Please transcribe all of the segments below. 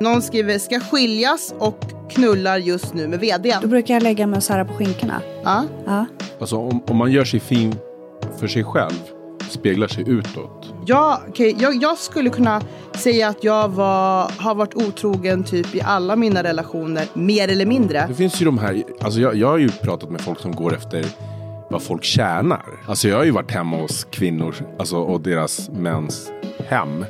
Någon skriver ska skiljas och knullar just nu med vdn. Då brukar jag lägga mig och sära på skinkorna. Ja. Ja. Alltså om, om man gör sig fin för sig själv, speglar sig utåt. Ja, okej, jag, jag skulle kunna säga att jag var, har varit otrogen typ i alla mina relationer, mer eller mindre. Det finns ju de här, alltså jag, jag har ju pratat med folk som går efter vad folk tjänar. Alltså jag har ju varit hemma hos kvinnor alltså, och deras mäns hem.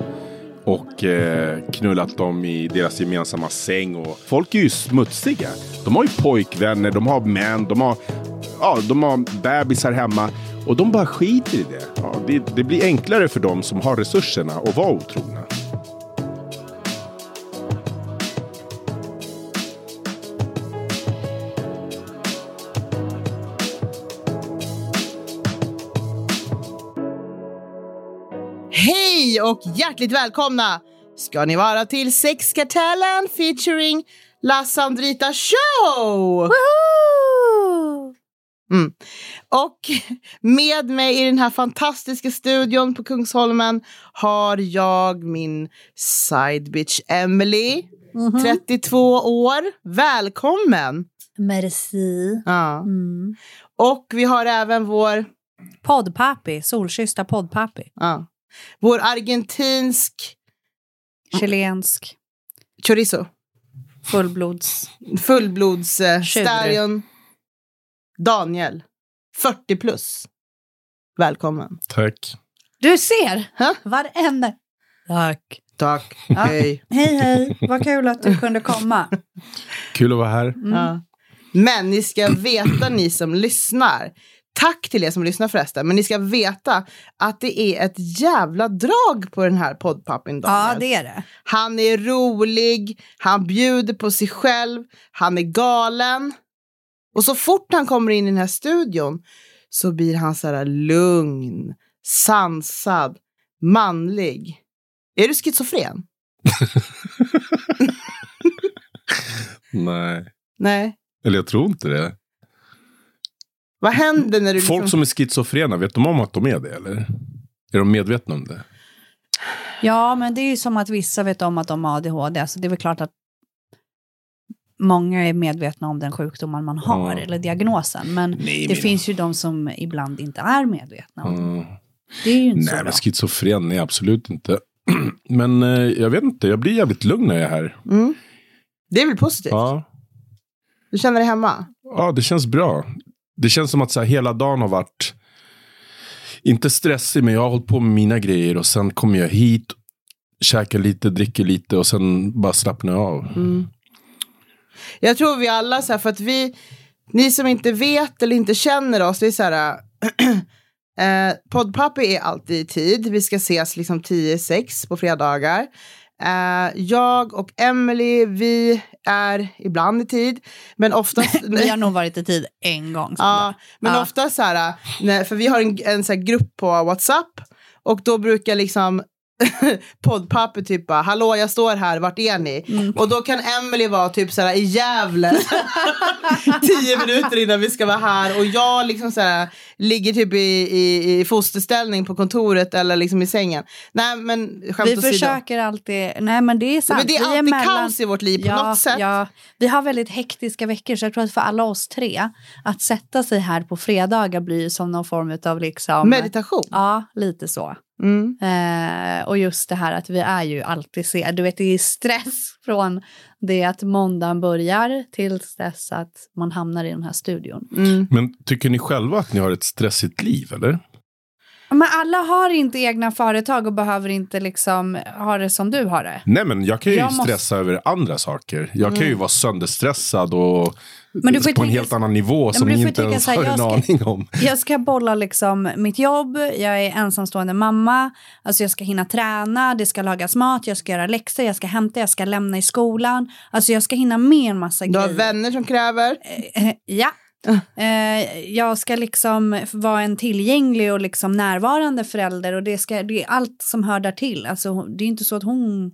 Och eh, knullat dem i deras gemensamma säng. Och folk är ju smutsiga. De har ju pojkvänner, de har män, de har, ja, de har bebisar hemma. Och de bara skiter i det. Ja, det. Det blir enklare för dem som har resurserna att vara otrogna. Och hjärtligt välkomna ska ni vara till Sexkartellen featuring La Sandrita Show! Mm. Och med mig i den här fantastiska studion på Kungsholmen har jag min side bitch Emily, 32 år. Välkommen! Merci. Ja. Mm. Och vi har även vår, Poddpappi, solkyssta poddpappi. ja, vår argentinsk Chilensk, chorizo. fullblods... Fullblods eh, stallion Daniel, 40 plus. Välkommen. Tack. Du ser! Ha? Varenda... Tack. Tack. Ja. Hej. Hej, hej. Vad kul att du kunde komma. Kul att vara här. Ja. Men ni ska veta, ni som lyssnar. Tack till er som lyssnar förresten. Men ni ska veta att det är ett jävla drag på den här poddpappin Daniel. Ja, det är det. Han är rolig, han bjuder på sig själv, han är galen. Och så fort han kommer in i den här studion så blir han så här lugn, sansad, manlig. Är du schizofren? Nej. Nej. Eller jag tror inte det. Vad händer när du Folk liksom... som är schizofrena, vet de om att de är det eller? Är de medvetna om det? Ja, men det är ju som att vissa vet om att de har ADHD. Så det är väl klart att många är medvetna om den sjukdomen man har, Ja. eller diagnosen. Men Nej, det men- finns ju de som ibland inte är medvetna om. Mm. Det är ju inte Nej, så men bra. schizofren är absolut inte. men eh, jag vet inte, jag blir jävligt lugn när jag är här. Mm. Det är väl positivt? Ja, Du känner dig hemma? ja det känns bra. Det känns som att så här, hela dagen har varit, inte stressig, men jag har hållit på med mina grejer och sen kommer jag hit, käkar lite, dricker lite och sen bara slappnar jag av. Mm. Jag tror vi alla, så här, för att vi, ni som inte vet eller inte känner oss, det är så här, eh, Poddpappi är alltid i tid, vi ska ses liksom 10-6 på fredagar. Eh, jag och Emily, vi är ibland i tid, men oftast... Vi har nog varit i tid en gång. Ja, men Ja. ofta så här, för vi har en, en så grupp på WhatsApp och då brukar liksom poddpapper typ bara, hallå jag står här, vart är ni? Mm. Och då kan Emily vara typ så här i Gävle tio minuter innan vi ska vara här och jag liksom så här, ligger typ i, i, i fosterställning på kontoret eller liksom i sängen. Nej men skämt Vi åsido. försöker alltid, nej men det är sant. Men det är alltid mellan- kaos i vårt liv på något sätt. Ja, vi har väldigt hektiska veckor så jag tror att för alla oss tre att sätta sig här på fredagar blir som någon form av liksom... Meditation. Ja, lite så. Mm. Eh, och just det här att vi är ju alltid se, du vet det är stress från det att måndagen börjar tills dess att man hamnar i den här studion. Mm. Men tycker ni själva att ni har ett stressigt liv eller? Men alla har inte egna företag och behöver inte liksom ha det som du har det. Nej men jag kan ju Jag måste- stressa över andra saker. Jag kan ju vara sönderstressad och Men du får på en helt annan nivå men som får inte ens har en jag aning om. Jag ska bolla liksom mitt jobb, jag är ensamstående mamma, alltså jag ska hinna träna, det ska lagas mat, jag ska göra läxor, jag ska hämta, jag ska lämna i skolan. Alltså jag ska hinna med en massa Du har grejer. vänner som kräver. Eh, ja. Eh, jag ska liksom vara en tillgänglig och liksom närvarande förälder och det, ska, det är allt som hör där till. Alltså, det är inte så att hon,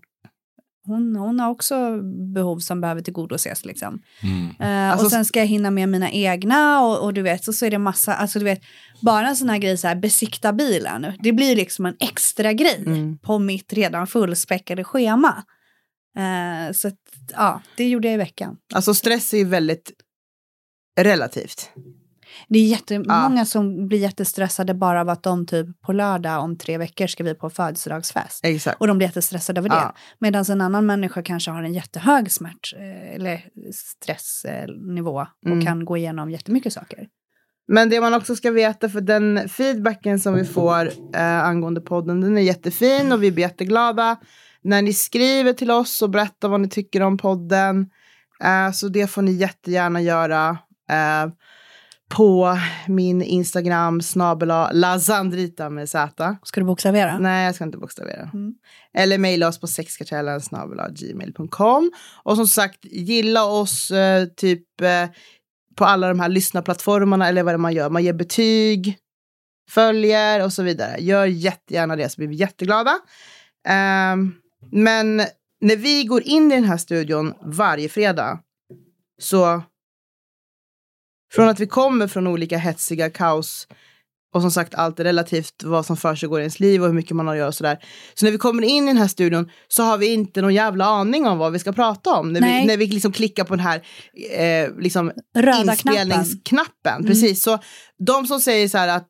hon, hon har också behov som behöver tillgodoses. Liksom. Mm. Eh, Alltså- och sen ska jag hinna med mina egna och, och du vet, så, så är det massa, alltså du vet, bara en sån här grej så här, besikta bilen, det blir liksom en extra grej Mm. på mitt redan fullspäckade schema. Eh, så att, ja, det gjorde jag i veckan. Alltså stress är ju väldigt relativt. Det är jättemånga som blir jättestressade bara av att de typ på lördag om tre veckor ska vi på födelsedagsfest. Exakt. Och de blir jättestressade över det. Ja. Medan en annan människa kanske har en jättehög smärt eh, eller stressnivå och Mm. kan gå igenom jättemycket saker. Men det man också ska veta, för den feedbacken som vi får eh, angående podden, den är jättefin och vi blir jätteglada när ni skriver till oss och berättar vad ni tycker om podden. Eh, så det får ni jättegärna göra eh, på min Instagram, snabela lazandrita med z. Ska du bokstavera? Nej, jag ska inte bokstavera. Mm. Eller mejla oss på sexkartellen snabel-a gmail.com. Och som sagt, gilla oss eh, typ eh, på alla de här lyssnarplattformarna eller vad det man gör. Man ger betyg, följer och så vidare. Gör jättegärna det så blir vi jätteglada. Ehm, men när vi går in i den här studion varje fredag så från att vi kommer från olika hetsiga kaos och som sagt allt är relativt vad som för sig går i ens liv och hur mycket man har att göra och sådär. Så när vi kommer in i den här studion så har vi inte någon jävla aning om vad vi ska prata om. När vi, när vi liksom klickar på den här eh, liksom Röda knappen. inspelningsknappen. Mm. Precis, så de som säger så här att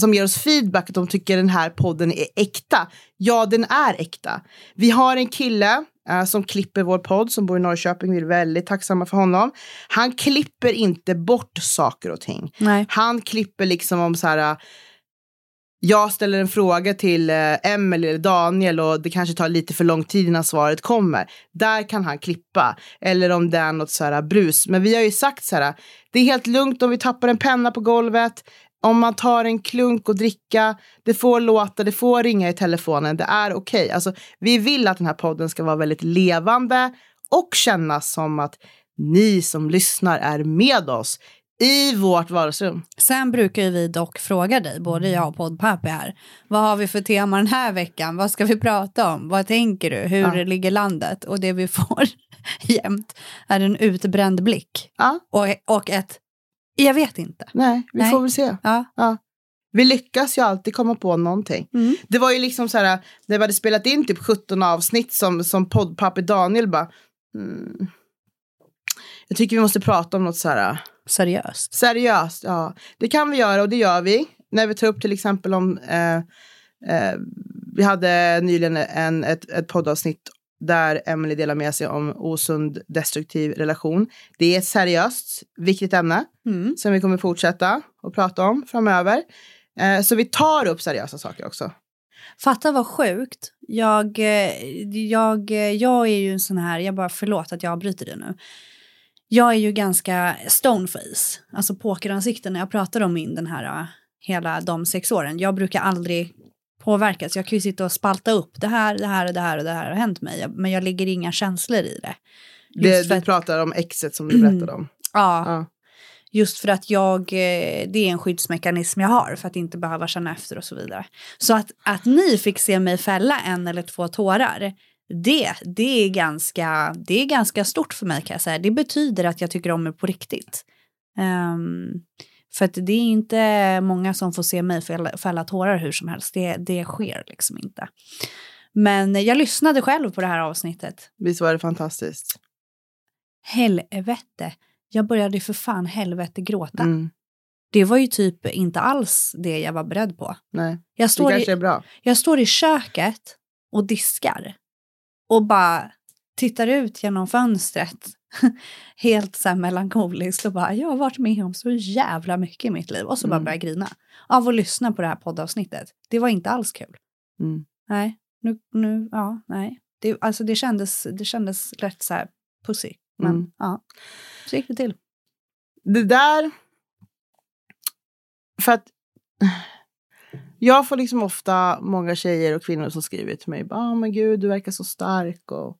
som ger oss feedback att de tycker den här podden är äkta. Ja, den är äkta. Vi har en kille som klipper vår podd som bor i Norrköping. Vi är väldigt tacksamma för honom. Han klipper inte bort saker och ting. Nej. Han klipper liksom om så här. äh, Jag ställer en fråga till eh, Emelie eller Daniel och det kanske tar lite för lång tid innan svaret kommer. Där kan han klippa. Eller om det är något så här brus. Men vi har ju sagt så här. Det är helt lugnt om vi tappar en penna på golvet. Om man tar en klunk och dricka. Det får låta, det får ringa i telefonen. Det är okej. Alltså, vi vill att den här podden ska vara väldigt levande och kännas som att ni som lyssnar är med oss i vårt vardagsrum. Sen brukar ju vi dock fråga dig, både jag och poddpappi här. Vad har vi för tema den här veckan? Vad ska vi prata om? Vad tänker du? Hur Ja. ligger landet? Och det vi får jämt är en utbränd blick. Ja, Och, och ett, jag vet inte. nej, vi Nej. får väl se. Ja. Vi lyckas ju alltid komma på någonting. Mm. Det var ju liksom så här, när vi hade spelat in typ 17 avsnitt som, som poddpappi Daniel bara, mm, jag tycker vi måste prata om något så här Seriöst. seriöst. Ja, det kan vi göra och det gör vi. När vi tar upp till exempel om, eh, eh, vi hade nyligen en, ett, ett poddavsnitt där Emily delar med sig om osund destruktiv relation. Det är ett seriöst, viktigt ämne Mm. som vi kommer fortsätta att prata om framöver. Eh, så vi tar upp seriösa saker också. Fatta vad sjukt. Jag, eh, jag, eh, jag är ju en sån här, jag bara förlåt att jag avbryter det nu. Jag är ju ganska stoneface, alltså pokeransikte när jag pratar om min den här eh, hela de sex åren. Jag brukar aldrig påverkas. Jag kan ju sitta och spalta upp det här, det här och det här och det här har hänt mig. Men jag lägger inga känslor i det. Det, Just du pratar om exet som du berättade om. Ja, Ja. Just för att jag, eh, det är en skyddsmekanism jag har för att inte behöva känna efter och så vidare. Så att, att ni fick se mig fälla en eller två tårar, det, det, är ganska, det är ganska stort för mig kan jag säga. Det betyder att jag tycker om er på riktigt. Ehm, för att det är inte många som får se mig fälla, fälla tårar hur som helst. Det, det sker liksom inte. Men jag lyssnade själv på det här avsnittet. Visst var det fantastiskt? Helvete. Jag började för fan helvete gråta. Mm. Det var ju typ inte alls det jag var beredd på. Nej, Jag det står, kanske i, är bra. jag står i köket och diskar och bara tittar ut genom fönstret helt så här melankoliskt och bara jag har varit med om så jävla mycket i mitt liv och så bara Mm. börjar jag grina av att lyssna på det här poddavsnittet. Det var inte alls kul. Mm. Nej, nu, nu, ja, nej. Det, alltså det kändes, det kändes rätt så här pussy. Men Mm. ja, så gick det till. Det där... För att... Jag får liksom ofta många tjejer och kvinnor som skriver till mig. Ja, men gud, du verkar så stark. Och,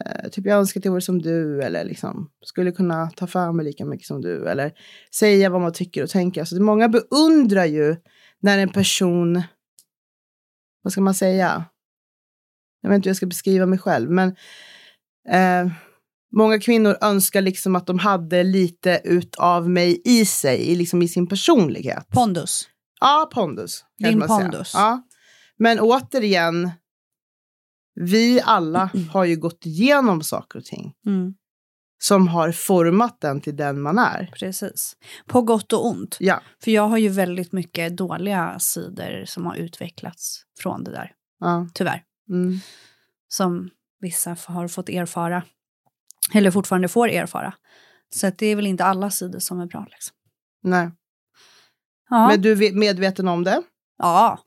eh, typ, jag önskar att jag vore som du. Eller liksom, skulle kunna ta för mig lika mycket som du. Eller säga vad man tycker och tänker. Så det, många beundrar ju när en person... Vad ska man säga? Jag vet inte hur jag ska beskriva mig själv. Men eh, många kvinnor önskar liksom att de hade lite utav mig i sig, i, liksom i sin personlighet. Pondus. Ja, pondus. Din pondus. Ja. Men återigen, vi alla har ju gått igenom saker och ting Mm, som har format den till den man är. precis. På gott och ont. Ja. För jag har ju väldigt mycket dåliga sidor som har utvecklats från det där. ja. Tyvärr. Mm. Som vissa har fått erfara. Eller fortfarande får erfara. Så det är väl inte alla sidor som är bra. Liksom. Nej. Ja. Men du är medveten om det. ja.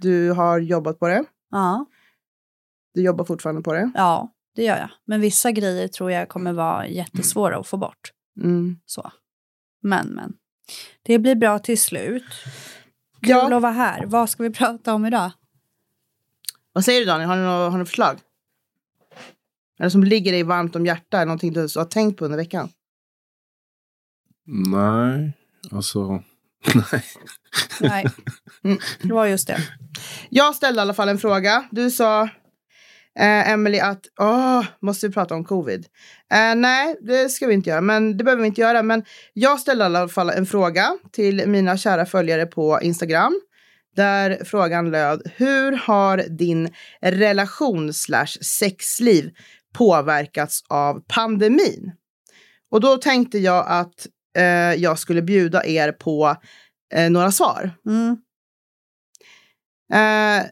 Du har jobbat på det. Ja. Du jobbar fortfarande på det. Ja, det gör jag. Men vissa grejer tror jag kommer vara jättesvåra att få bort. Mm. Så. Men, men. Det blir bra till slut. Kul Ja. att vara här. Vad ska vi prata om idag? Vad säger du Daniel? Har du något, har du förslag? Eller som ligger dig varmt om hjärtat? Eller någonting du har tänkt på under veckan? Nej, alltså. Nej. Nej, Mm. det var just det. Jag ställde i alla fall en fråga. Du sa, eh, Emily, att åh, måste vi prata om covid? Eh, nej, det ska vi inte göra. Men det behöver vi inte göra. Men jag ställde i alla fall en fråga till mina kära följare på Instagram. Där frågan löd, hur har din relation slash sexliv påverkats av pandemin? Och då tänkte jag att eh, jag skulle bjuda er på eh, några svar. Mm. Eh,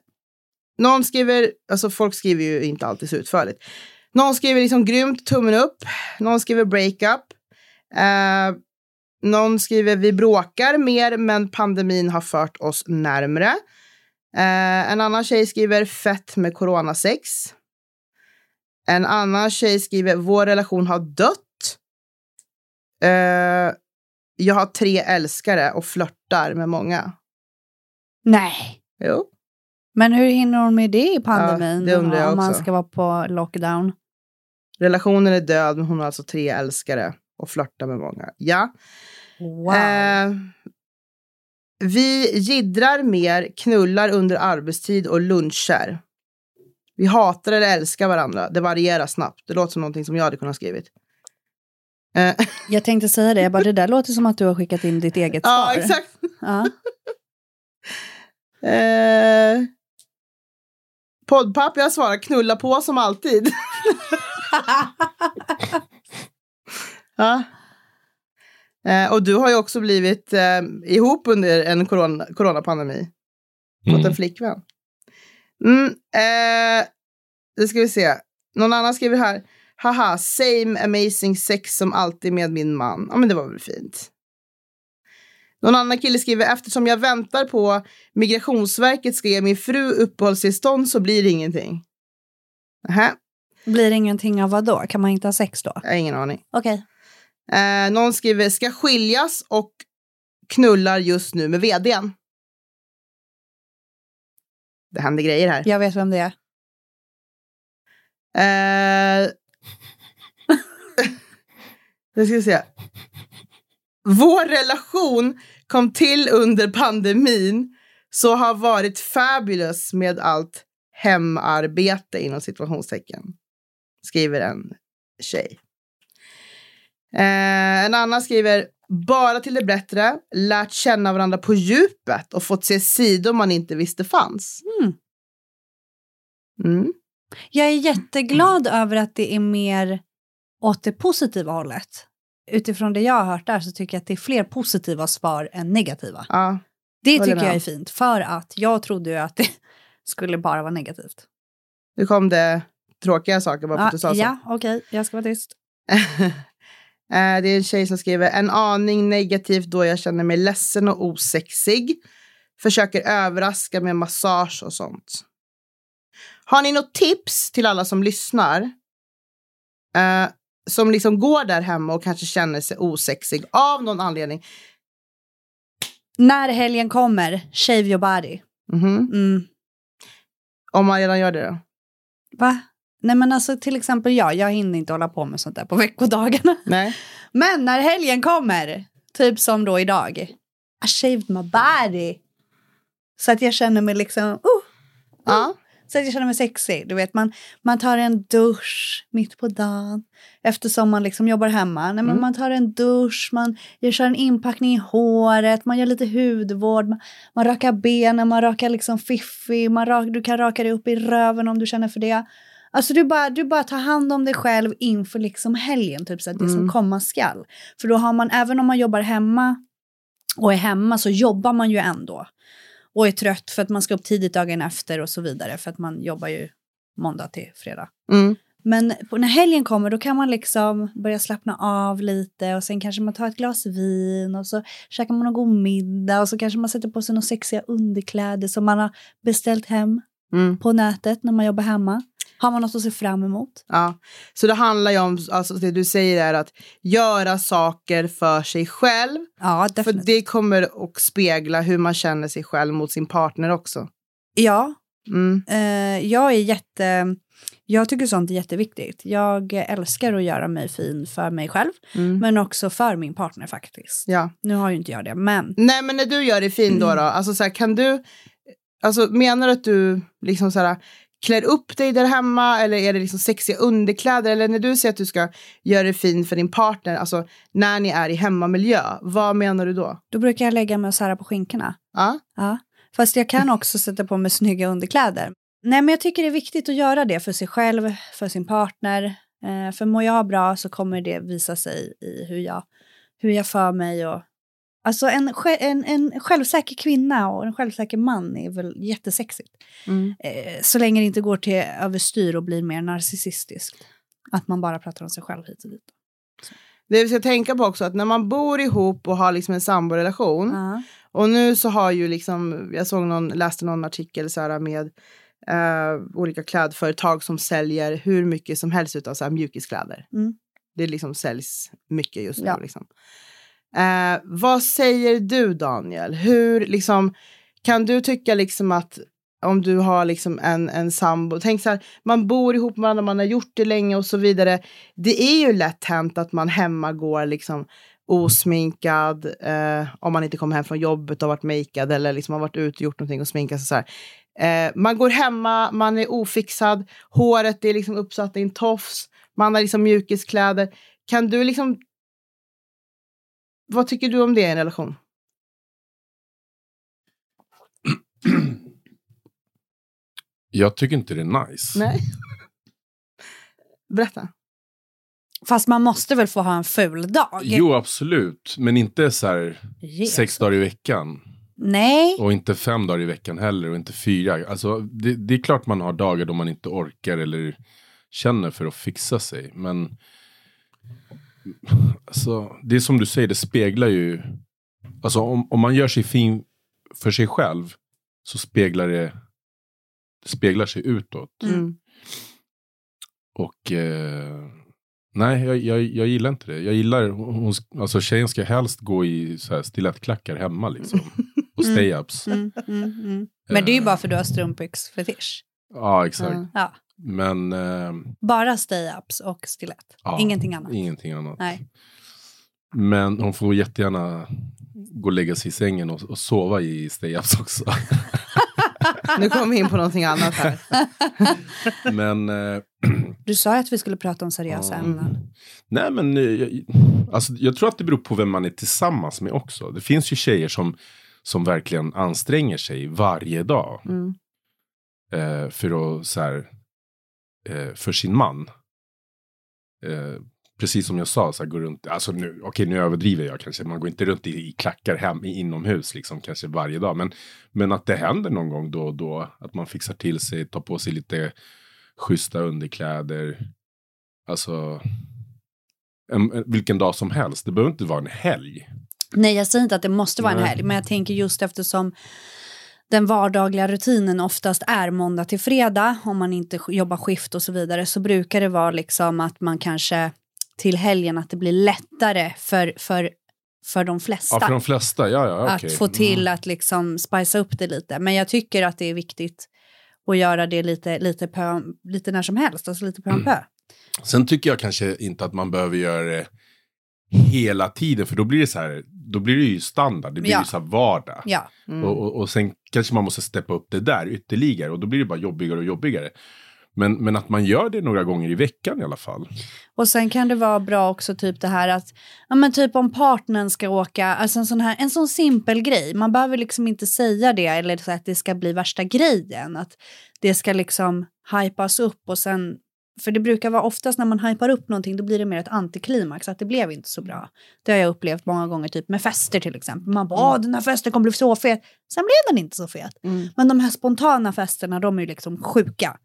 någon skriver, alltså folk skriver ju inte alltid så utförligt. Någon skriver liksom grymt, tummen upp. Någon skriver breakup. Eh, någon skriver vi bråkar mer men pandemin har fört oss närmre. Eh, en annan tjej skriver fett med coronasex. En annan tjej skriver vår relation har dött. Eh, jag har tre älskare och flörtar med många. Nej. Jo. Men hur hinner hon med det i pandemin? det undrar jag om man också. ska vara på lockdown. Relationen är död, men hon har alltså tre älskare och flörtar med många. Ja. Wow. Eh, vi jiddrar mer, knullar under arbetstid och luncher. Vi hatar eller älskar varandra. Det varierar snabbt. Det låter som någonting som jag hade kunnat skrivit. Eh, Jag tänkte säga det, jag bara, det där låter som att du har skickat in ditt eget ja, svar. exakt. Ja. Eh, Poddpapp, jag svarar knulla på som alltid. ja. eh, och du har ju också blivit eh, ihop under en corona, coronapandemi. Fått en Mm. flickvän. Mm, eh, det ska vi se. Någon annan skriver här. Haha, same amazing sex som alltid med min man. Ja, men det var väl fint. Någon annan kille skriver eftersom jag väntar på Migrationsverket ska ge min fru uppehållstillstånd så blir det ingenting. Nähä, Blir det ingenting av vad då? Kan man inte ha sex då? jag har ingen aning. Okej. Eh, någon skriver ska skiljas och knullar just nu med vdn. Det händer grejer här. Jag vet vem det är. Eh, nu ska vi se. Vår relation kom till under pandemin så har varit fabulous med allt hemarbete inom situationstecken. Skriver en tjej. Eh, en annan skriver bara till det bättre, lärt känna varandra på djupet och fått se sidor man inte visste fanns. Mm. Mm. Jag är jätteglad över att det är mer åt det positiva hållet. Utifrån det jag har hört där så tycker jag att det är fler positiva svar än negativa. Ja. Det tycker jag är fint, för att jag trodde ju att det skulle bara vara negativt. Nu kom det tråkiga saker bara för att du sa så. ja, okej, jag ska vara tyst. Eh, det är en tjej som skriver en aning negativt då jag känner mig ledsen och osexig. Försöker överraska med massage och sånt. Har ni något tips till alla som lyssnar? Eh, som liksom går där hemma och kanske känner sig osexig av någon anledning. När helgen kommer, shave your body. Mhm. Mm. Om man redan gör det då? Va? Nej men alltså till exempel jag, jag hinner inte hålla på med sånt där på veckodagarna. Nej. Men när helgen kommer, typ som då idag, I shaved my body. Så att jag känner mig liksom, oh, Ja. Så att jag känner mig sexig. Du vet, man, man tar en dusch mitt på dagen eftersom man liksom jobbar hemma. Nej, men Mm. Man tar en dusch, man jag kör en inpackning i håret, man gör lite hudvård, man, man rakar benen, man rakar liksom fiffi, man rak, du kan raka dig upp i röven om du känner för det. Alltså du bara, du bara tar hand om dig själv inför liksom helgen, typ så det som Mm. komma skall. För då har man, även om man jobbar hemma och är hemma så jobbar man ju ändå. Och är trött för att man ska upp tidigt dagen efter och så vidare. För att man jobbar ju måndag till fredag. Mm. Men när helgen kommer då kan man liksom börja slappna av lite och sen kanske man tar ett glas vin och så käkar man någon god middag och så kanske man sätter på sig några sexiga underkläder som man har beställt hem Mm. på nätet när man jobbar hemma. Har man något att se fram emot? Ja. Så det handlar ju om, alltså det du säger är att göra saker för sig själv. Ja, För definitivt. det kommer att spegla hur man känner sig själv mot sin partner också. Ja, Mm. Eh, jag är jätte... Jag tycker sånt är jätteviktigt. Jag älskar att göra mig fin för mig själv, Mm. men också för min partner faktiskt. Ja. Nu har ju inte jag det, men Nej men när du gör dig fin då, då alltså så här, kan du, alltså menar du att du liksom så här klär upp dig där hemma eller är det liksom sexiga underkläder eller när du säger att du ska göra dig fin för din partner, alltså när ni är i hemmamiljö, vad menar du då? då brukar jag lägga mig och sära på skinkorna. Ja, Ja. Fast jag kan också sätta på mig snygga underkläder. Nej, men jag tycker det är viktigt att göra det för sig själv, för sin partner. Eh, för mår jag bra så kommer det visa sig i hur jag, hur jag för mig. Och... Alltså en, en, en självsäker kvinna och en självsäker man är väl jättesexigt. mm. Eh, så länge det inte går till överstyr och blir mer narcissistiskt. Att man bara pratar om sig själv hit och dit. Det vi ska tänka på också att när man bor ihop och har liksom en samborelation Ja. och nu så har ju liksom, jag såg någon, läste någon artikel så här med eh, olika klädföretag som säljer hur mycket som helst av så här mjukiskläder. Mm. Det liksom säljs mycket just nu. Ja. Liksom. Eh, vad säger du Daniel? Hur liksom, kan du tycka liksom att om du har liksom en, en sambo, tänk så här, man bor ihop med varandra, man har gjort det länge och så vidare. Det är ju lätt hänt att man hemma går liksom osminkad, eh, om man inte kommer hem från jobbet och varit makead eller liksom har varit ute och gjort någonting och sminkat sig så här. Eh, man går hemma, man är ofixad, håret är liksom uppsatt i en tofs, man har liksom mjukiskläder. Kan du liksom... Vad tycker du om det i en relation? Jag tycker inte det är nice. Nej. Berätta. Fast man måste väl få ha en ful dag? Jo, absolut. Men inte så här Jesus. sex dagar i veckan. Nej. Och inte fem dagar i veckan heller. Och inte fyra. Alltså, det, det är klart man har dagar då man inte orkar eller känner för att fixa sig. Men alltså, det är som du säger, det speglar ju... Alltså om, om man gör sig fin för sig själv så speglar det, det speglar sig utåt. Mm. Och eh, nej, jag, jag, jag gillar inte det. Jag gillar, hon, alltså tjejen ska helst gå i så här stilettklackar hemma liksom. Och stay-ups. Mm, mm, mm. Men det är ju bara för du har strumpbyxfetisch. Ja, exakt. Ja. Men eh, Bara stay-ups och stilett. ja, Ingenting annat. Ingenting annat. Nej. Men hon får jättegärna gå och lägga sig i sängen och, och sova i stay-ups också. Nu kommer vi in på någonting annat här. men eh, Du sa ju att vi skulle prata om seriösa Ja. ämnen. nej men eh, jag, alltså, jag tror att det beror på vem man är tillsammans med också. Det finns ju tjejer som, som verkligen anstränger sig varje dag. Mm. eh, för att så här, eh, för sin man. Eh, precis som jag sa, så här, går runt, alltså nu, okej nu överdriver jag kanske, man går inte runt i, i klackar hem, i, inomhus liksom kanske varje dag, men, men att det händer någon gång då och då, att man fixar till sig, tar på sig lite schyssta underkläder, alltså en, en, vilken dag som helst, det behöver inte vara en helg. Nej, jag säger inte att det måste vara en Nej. helg, men jag tänker just eftersom den vardagliga rutinen oftast är måndag till fredag, om man inte jobbar skift och så vidare, så brukar det vara liksom att man kanske till helgen att det blir lättare för, för, för de flesta. Ja, för de flesta, ja, ja, att okej. få till Mm. att liksom spicea upp det lite. Men jag tycker att det är viktigt att göra det lite, lite, på, lite när som helst, alltså lite på en pö. Sen tycker jag kanske inte att man behöver göra det hela tiden, för då blir det så här, då blir det ju standard, det blir Ja. ju så vardag. Ja. Mm. Och, och, och sen kanske man måste steppa upp det där ytterligare och då blir det bara jobbigare och jobbigare. Men, men att man gör det några gånger i veckan i alla fall. Och sen kan det vara bra också typ det här att, ja men typ om partnern ska åka, alltså en sån här, en sån simpel grej. Man behöver liksom inte säga det eller så att det ska bli värsta grejen. Att det ska liksom hypas upp och sen, för det brukar vara oftast när man hypar upp någonting då blir det mer ett antiklimax, att det blev inte så bra. Det har jag upplevt många gånger, typ med fester till exempel. Man bara, åh den här festen kommer bli så fet. Sen blev den inte så fet. Mm. Men de här spontana festerna, de är ju liksom sjuka.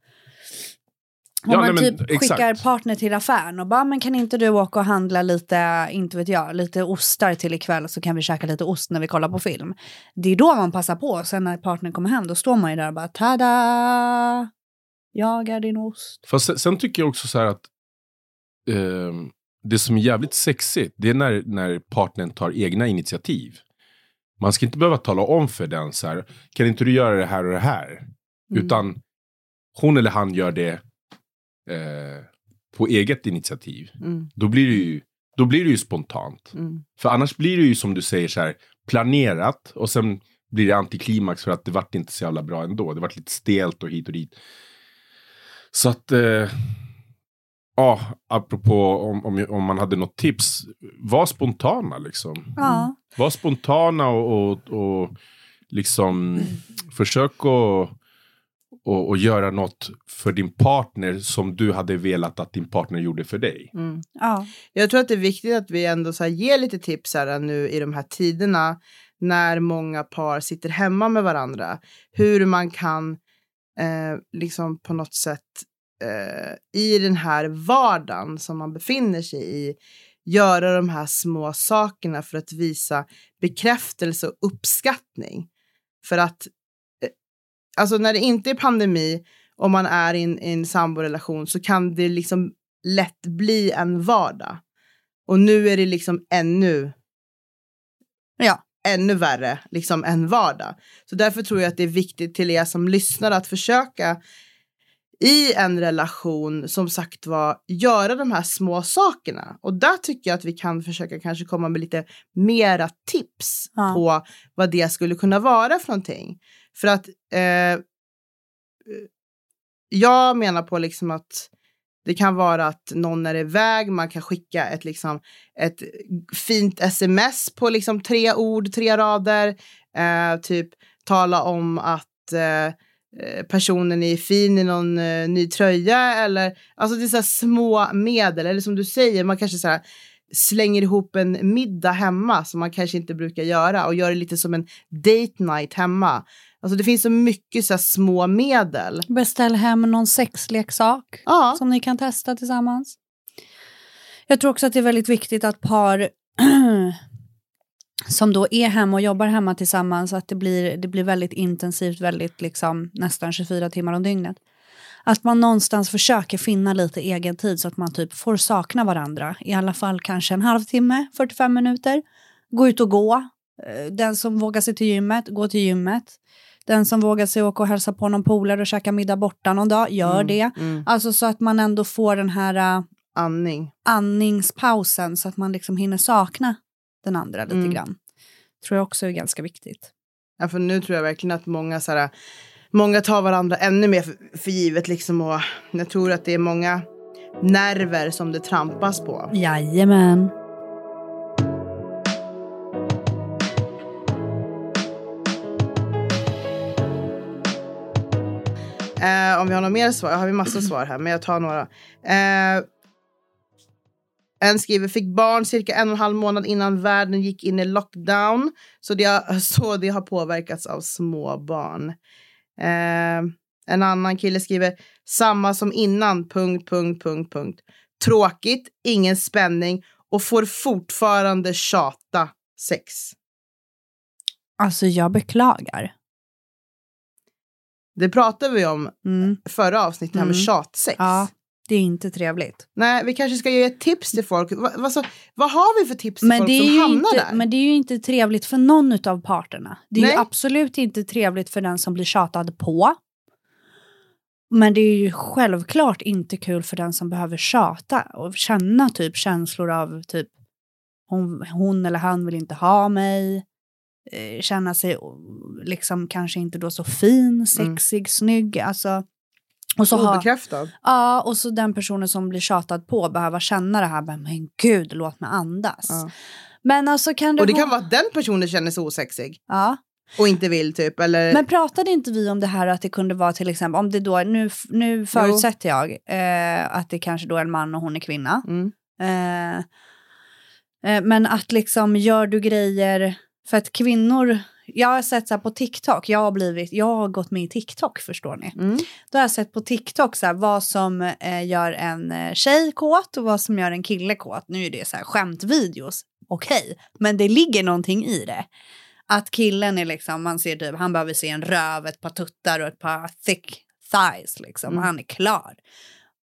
Om Ja, man nej, men typ exakt. skickar partner till affären och bara, men kan inte du åka och handla lite, inte vet jag, lite ostar till ikväll så kan vi käka lite ost när vi kollar på film. Det är då man passar på. Sen när partnern kommer hem, då står man ju där och bara, tada! Jag är din ost. Fast sen, sen tycker jag också så här att ehm, det som är jävligt sexigt, det är när, när partnern tar egna initiativ. Man ska inte behöva tala om för den så här, kan inte du göra det här och det här? Mm. Utan hon eller han gör det eh, på eget initiativ. Mm. Då blir det ju, då blir det ju spontant. Mm. För annars blir det ju som du säger så här, planerat och sen blir det antiklimax för att det vart inte så jävla bra ändå. Det vart lite stelt och hit och dit. Så att, eh, ja, apropå om, om, om man hade något tips, var spontana liksom. Ja. Var spontana och, och, och liksom försök att och, och göra något för din partner som du hade velat att din partner gjorde för dig. Mm. ja. Jag tror att det är viktigt att vi ändå så här ger lite tips här nu i de här tiderna när många par sitter hemma med varandra. Hur man kan eh, liksom på något sätt eh, i den här vardagen som man befinner sig i göra de här små sakerna för att visa bekräftelse och uppskattning. För att eh, alltså när det inte är pandemi och man är i en, i en samborelation så kan det liksom lätt bli en vardag. Och nu är det liksom ännu, Ja ännu värre liksom en vardag. Så därför tror jag att det är viktigt till er som lyssnar att försöka i en relation som sagt var göra de här små sakerna. Och där tycker jag att vi kan försöka kanske komma med lite mera tips Ja. på vad det skulle kunna vara för någonting. För att eh, jag menar på liksom att det kan vara att någon är iväg, man kan skicka ett, liksom, ett fint sms på liksom tre ord, tre rader. Eh, typ tala om att eh, eh, personen är fin i någon eh, ny tröja. Eller, alltså det är så här små medel. Eller som du säger, man kanske så här, slänger ihop en middag hemma som man kanske inte brukar göra och gör det lite som en date night hemma. Alltså det finns så mycket så små medel. Beställ hem någon sexleksak. Ja. som ni kan testa tillsammans. Jag tror också att det är väldigt viktigt att par som då är hemma och jobbar hemma tillsammans, att det blir, det blir väldigt intensivt, väldigt liksom nästan 24 timmar om dygnet. Att man någonstans försöker finna lite egen tid så att man typ får sakna varandra. I alla fall kanske en halvtimme, 45 minuter. Gå ut och gå. Eh, Den som vågar sig till gymmet, gå till gymmet. Den som vågar sig åka och hälsa på någon polare och käka middag borta någon dag, gör Mm, det. Mm. Alltså så att man ändå får den här uh, Andning. andningspausen så att man liksom hinner sakna den andra lite Mm. grann. Tror jag också är ganska viktigt. Ja, för nu tror jag verkligen att många, så här, många tar varandra ännu mer för, för givet. Liksom, och jag tror att det är många nerver som det trampas på. Jajamän. Eh, om vi har några mer svar. Jag har vi massa svar här, men jag tar några. Eh, en skriver, fick barn cirka en och en halv månad innan världen gick in i lockdown. Så det har, så det har påverkats av små barn. Eh, en annan kille skriver, samma som innan, punkt, punkt, punkt, punkt. Tråkigt, ingen spänning och får fortfarande tjata sex. Alltså jag beklagar. Det pratade vi om Mm. förra avsnittet, det här med Mm. tjatsex. Ja, det är inte trevligt. Nej, vi kanske ska ge ett tips till folk. Va, va, så, vad har vi för tips till Men folk det, är som hamnar inte, där? men det är ju inte trevligt för någon av parterna. Det är Nej. ju absolut inte trevligt för den som blir tjatad på. Men det är ju självklart inte kul för den som behöver tjata och känna typ känslor av typ hon, hon eller han vill inte ha mig. Eh, känna sig liksom kanske inte då så fin, sexig, snygg. Alltså, och så ha, Obekräftad. ja, och så den personen som blir tjatad på behöva känna det här. Men gud, låt mig andas. Ja. Men alltså kan det Och det kan vara- att den personen känner sig osexig Ja. och inte vill typ. Eller... Men pratade inte vi om det här att det kunde vara till exempel, om det då, nu, nu förutsätter jag eh, att det kanske då är en man och hon är kvinna. Mm. Eh, eh, men att liksom gör du grejer, för att kvinnor, jag har sett så på TikTok, jag har, blivit, jag har gått med i TikTok förstår ni. Mm. Då har jag sett på TikTok så här, vad som eh, gör en eh, tjej kåt och vad som gör en kille kåt. Nu är det så här skämtvideos, okej, men det ligger någonting i det. Att killen är liksom, man ser typ, han behöver se en röv, ett par tuttar och ett par thick thighs liksom, Mm. han är klar.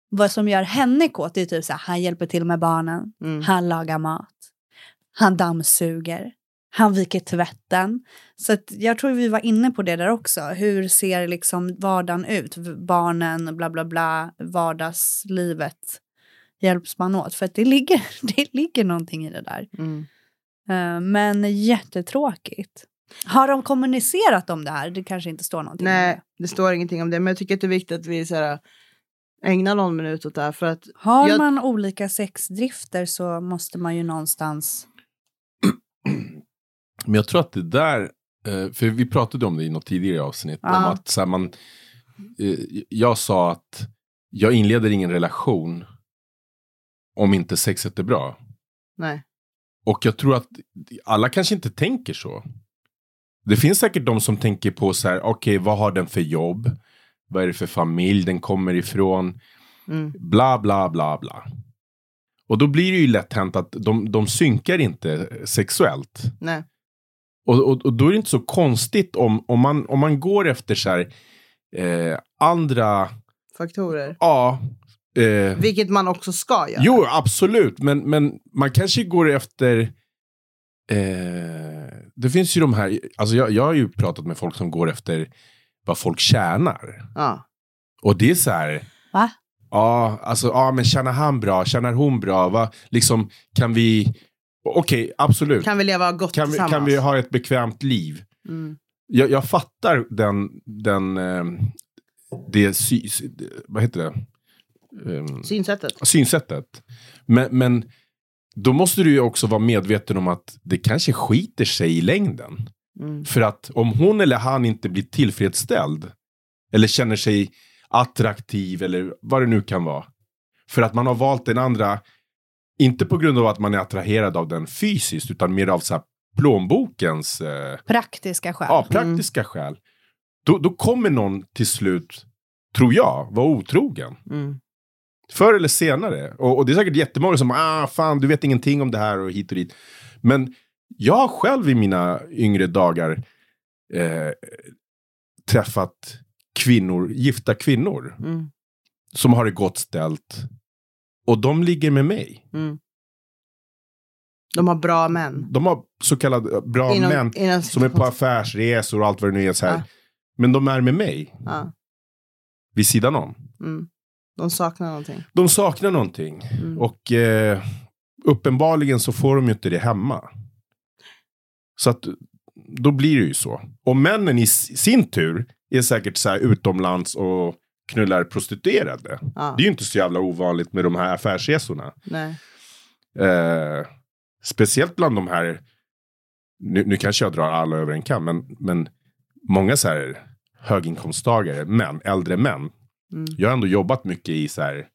Vad som gör henne kåt är typ så här, han hjälper till med barnen, Mm. han lagar mat, han dammsuger, han viker tvätten. Så jag tror vi var inne på det där också. Hur ser liksom vardagen ut? Barnen, bla bla bla, vardagslivet. Hjälps man åt? För att det ligger, det ligger någonting i det där. Mm. Eh, men jättetråkigt. Har de kommunicerat om det här? Det kanske inte står någonting om Nej, det. det står ingenting om det. Men jag tycker att det är viktigt att vi så här, ägnar någon minut åt det här. För att, Har Jag- man olika sexdrifter så måste man ju någonstans... Men jag tror att det där, eh, för vi pratade om det i något tidigare avsnitt, Ja. om att så här, man, eh, jag sa att jag inleder ingen relation om inte sexet är bra. nej. Och jag tror att alla kanske inte tänker så. Det finns säkert de som tänker på så här, okej vad har den för jobb? Vad är det för familj den kommer ifrån? Mm. Bla bla bla bla. Och då blir det ju lätt hänt att de, de synkar inte sexuellt. nej. Och, och, och då är det inte så konstigt om, om, man, om man går efter så här, eh, andra, Faktorer. ja, eh, Vilket man också ska göra. jo absolut, men, men man kanske går efter, eh, det finns ju de här, alltså jag, jag har ju pratat med folk som går efter vad folk tjänar. Ja. Och det är så här, Va? ja, alltså, ja men tjänar han bra, tjänar hon bra, va? liksom kan vi, okej absolut, Kan vi leva gott kan vi, tillsammans? kan vi ha ett bekvämt liv? mm. jag, jag fattar den, den eh, det, sy, sy- vad heter det? Ehm, Synsättet. synsättet. Men, men då måste du ju också vara medveten om att det kanske skiter sig i längden. Mm. För att om hon eller han inte blir tillfredsställd eller känner sig attraktiv eller vad det nu kan vara. För att man har valt den andra, inte på grund av att man är attraherad av den fysiskt utan mer av så här plånbokens eh, Praktiska skäl. Ja, praktiska skäl. Då, då kommer någon till slut, tror jag, vara otrogen. Mm. Förr eller senare. Och, och det är säkert jättemånga som, ah fan, du vet ingenting om det här och hit och dit. Men jag har själv i mina yngre dagar eh, träffat kvinnor, gifta kvinnor, Mm. som har det gott ställt. Och de ligger med mig. Mm. De har bra män. De har så kallade bra Inom- män inom- som är på affärsresor och allt vad det nu är. Så här. Ja. Men de är med mig, Ja. vid sidan om. Mm. De saknar någonting. De saknar någonting. Mm. Och eh, uppenbarligen så får de ju inte det hemma. Så att då blir det ju så. Och männen i sin tur är säkert så här utomlands och knullar prostituerade. Ja. Det är ju inte så jävla ovanligt med de här affärsresorna. Eh, speciellt bland de här, nu, nu kanske jag drar alla över en kam, men, men många så här höginkomsttagare, män, äldre män. Mm. Jag har ändå jobbat mycket i så här,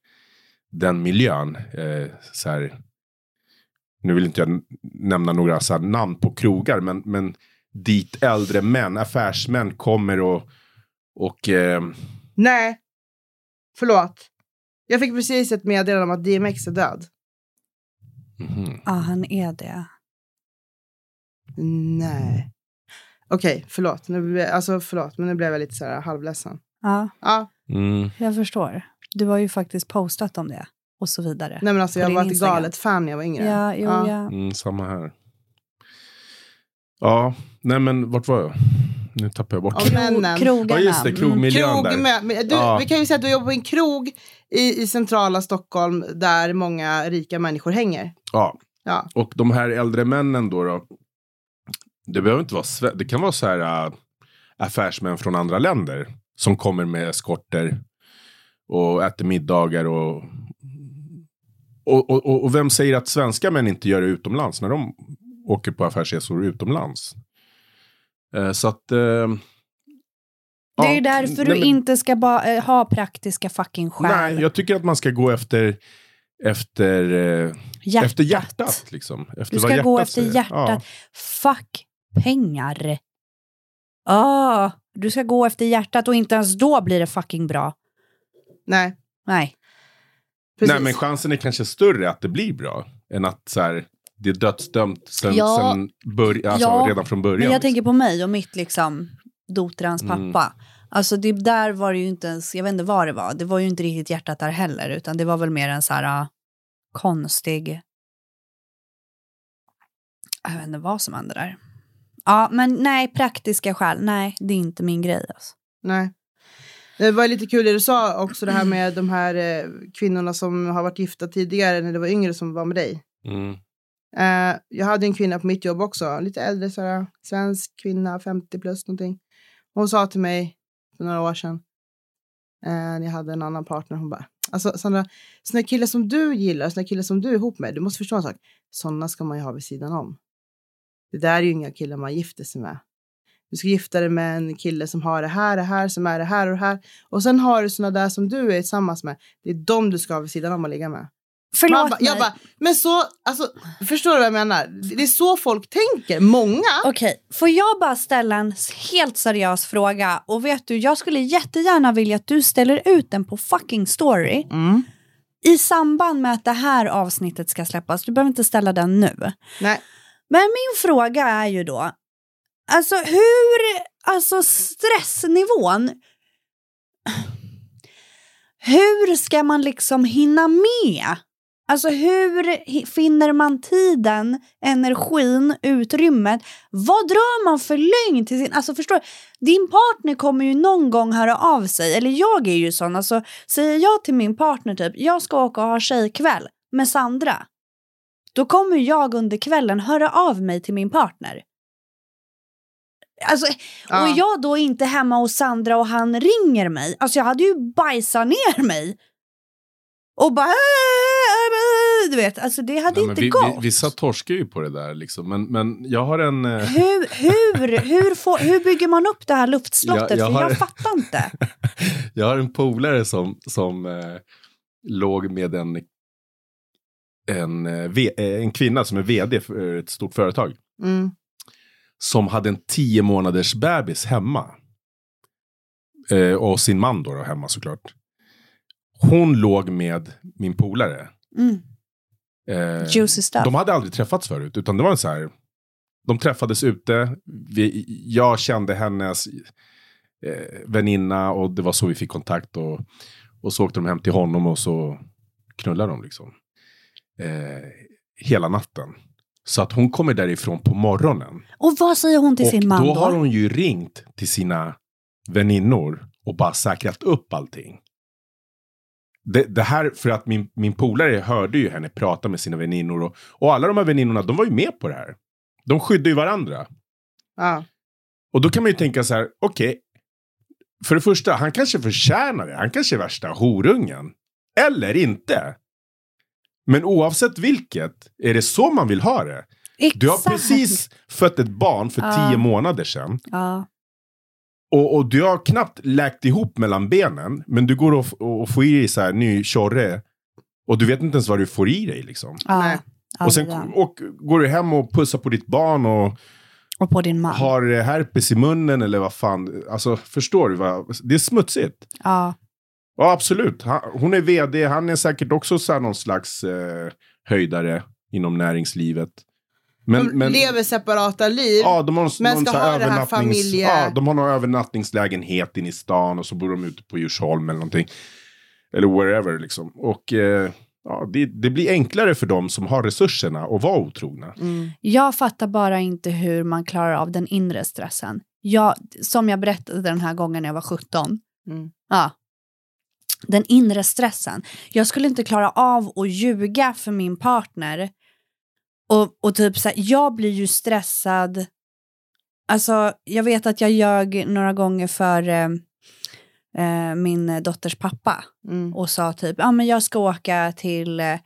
den miljön. Eh, så här, nu vill inte jag nämna några så namn på krogar, men, men dit äldre män, affärsmän kommer och, och eh, Nej. Förlåt. Jag fick precis ett meddelande om att DMX är död. mhm. Ja, han är det. Nej. Okej, förlåt. Nu, alltså, förlåt, men nu blev jag lite så här halvledsen. Ja, Ja, mm, jag förstår. Du har ju faktiskt postat om det och så vidare. nej men alltså jag var ett galet fan när jag var yngre. Ja, jo, Ja. ja. mm, samma här. Ja, nej men vart var jag? Nu tappar jag bort männen. Krogarna. Ja just det, krogmiljön Krog där. med, men du, Ja. Vi kan ju säga att du jobbar på en krog i, i centrala Stockholm där många rika människor hänger. Ja, Ja. Och de här äldre männen då, då det behöver inte vara det kan vara så här äh, affärsmän från andra länder som kommer med eskorter och äter middagar och och, och, och och vem säger att svenska män inte gör det utomlands när de åker på affärsresor utomlands? Eh, så att... Eh, Det är ja, därför nej, du men- inte ska ba- eh, ha praktiska fucking skäl. Nej, jag tycker att man ska gå efter efter, hjärtat. efter hjärtat. Liksom. Efter Du ska gå hjärtat efter säger. hjärtat. Ja. Fuck pengar. Ah, du ska gå efter hjärtat och inte ens då blir det fucking bra. Nej, Nej. precis. Nej, men chansen är kanske större att det blir bra än att så här, det är dödsdömt sen, Ja. sen bör, alltså, Ja, redan från början. Men jag liksom. tänker på mig och mitt liksom dotrans Mm. pappa. Alltså det där var det ju inte ens, jag vet inte vad det var, det var ju inte riktigt hjärtat där heller, utan det var väl mer en så här uh, konstig, jag vet inte vad som hände där. Ja, men nej, praktiska skäl, nej, det är inte min grej alltså. Nej. Det var lite kul det du sa också det här med de här eh, kvinnorna som har varit gifta tidigare när det var yngre som var med dig. Mm. Eh, jag hade en kvinna på mitt jobb också, lite äldre sådär, svensk kvinna, 50 plus någonting. Hon sa till mig för några år sedan, eh, när jag hade en annan partner, hon bara, alltså Sandra, såna killar som du gillar, sådana killar som du är ihop med, du måste förstå en sak, sådana ska man ju ha vid sidan om. Det där är ju inga killar man gifter sig med. Du ska gifta dig med en kille som har det här, det här, som är det här och det här. Och sen har du såna där som du är tillsammans med. Det är de du ska ha vid sidan om och ligga med. Förlåt ba, jag bara, men så, alltså, förstår du vad jag menar? Det är så folk tänker. Många. Okej, får jag bara ställa en helt seriös fråga? Och vet du, jag skulle jättegärna vilja att du ställer ut den på fucking story. Mm. I samband med att det här avsnittet ska släppas, du behöver inte ställa den nu. Nej. Men min fråga är ju då, alltså hur, alltså stressnivån, hur ska man liksom hinna med? Alltså hur finner man tiden, energin, utrymmet? Vad drar man för lögn till sin... Alltså förstår du? Din partner kommer ju någon gång höra av sig. Eller jag är ju sån. Alltså säger jag till min partner typ, jag ska åka och ha tjejkväll med Sandra. Då kommer jag under kvällen höra av mig till min partner. Alltså, Ja. Och jag då inte hemma hos Sandra och han ringer mig, alltså jag hade ju bajsat ner mig. Och bara... Du vet, alltså det hade Nej, inte vi, gått. vi, vissa torskar ju på det där liksom. Men, men jag har en... eh, Hur, hur, hur, får, hur bygger man upp det här luftslottet? Jag- jag För har- jag fattar inte. Jag har en polare som, som eh, låg med en, en, eh, eh, en kvinna som är vd för ett stort företag. Mm. Som hade en tio månaders bebis hemma. Eh, och sin man då, då hemma såklart. Hon låg med min polare. Mm. Eh, Juicy stuff. de hade aldrig träffats förut, utan det var en så här. De träffades ute. Vi, jag kände hennes eh, väninna och det var så vi fick kontakt. Och, och så åkte de hem till honom och så knullade de liksom. Eh, hela natten. Så att hon kommer därifrån på morgonen. Och vad säger hon till och sin man då då? har hon ju ringt till sina väninnor och bara säkrat upp allting. Det, det här för att min, min polare hörde ju henne prata med sina väninnor och, och alla de här väninnorna de var ju med på det här. De skyddar ju varandra. Ja. Och då kan man ju tänka så här, okej. för det första, han kanske förtjänar det. Han kanske är värsta horungen. Eller inte. Men oavsett vilket, är det så man vill ha det? Du har Exakt. precis fött ett barn för Ja. tio månader sedan. Ja. Och, och du har knappt läkt ihop mellan benen. Men du går och, f- och får i dig så här ny tjorre. Och du vet inte ens vad du får i dig liksom. Ja. Och sen och, går du hem och pussar på ditt barn och och på din man. har eh, herpes i munnen eller vad fan. Alltså förstår du? Vad? Det är smutsigt. Ja. Ja absolut. Hon är vd. Han är säkert också så här någon slags eh, höjdare inom näringslivet. Men, De men, lever separata liv. Ja, de har någon, Men någon ska ha det här övernattnings... familje- Ja, de har någon övernattningslägenhet inne i stan och så bor de ute på Djursholm eller någonting. Eller wherever liksom. Och eh, ja, det, det blir enklare för dem som har resurserna att vara otrogna. Mm. Jag fattar bara inte hur man klarar av den inre stressen. Jag, som jag berättade den här gången när jag var 17. Mm. Ja. Den inre stressen. Jag skulle inte klara av att ljuga för min partner Och, och typ så här, jag blir ju stressad. Alltså, jag vet att jag ljög några gånger för eh, eh, min dotters pappa Mm. och sa typ, ja men jag ska åka till, eh,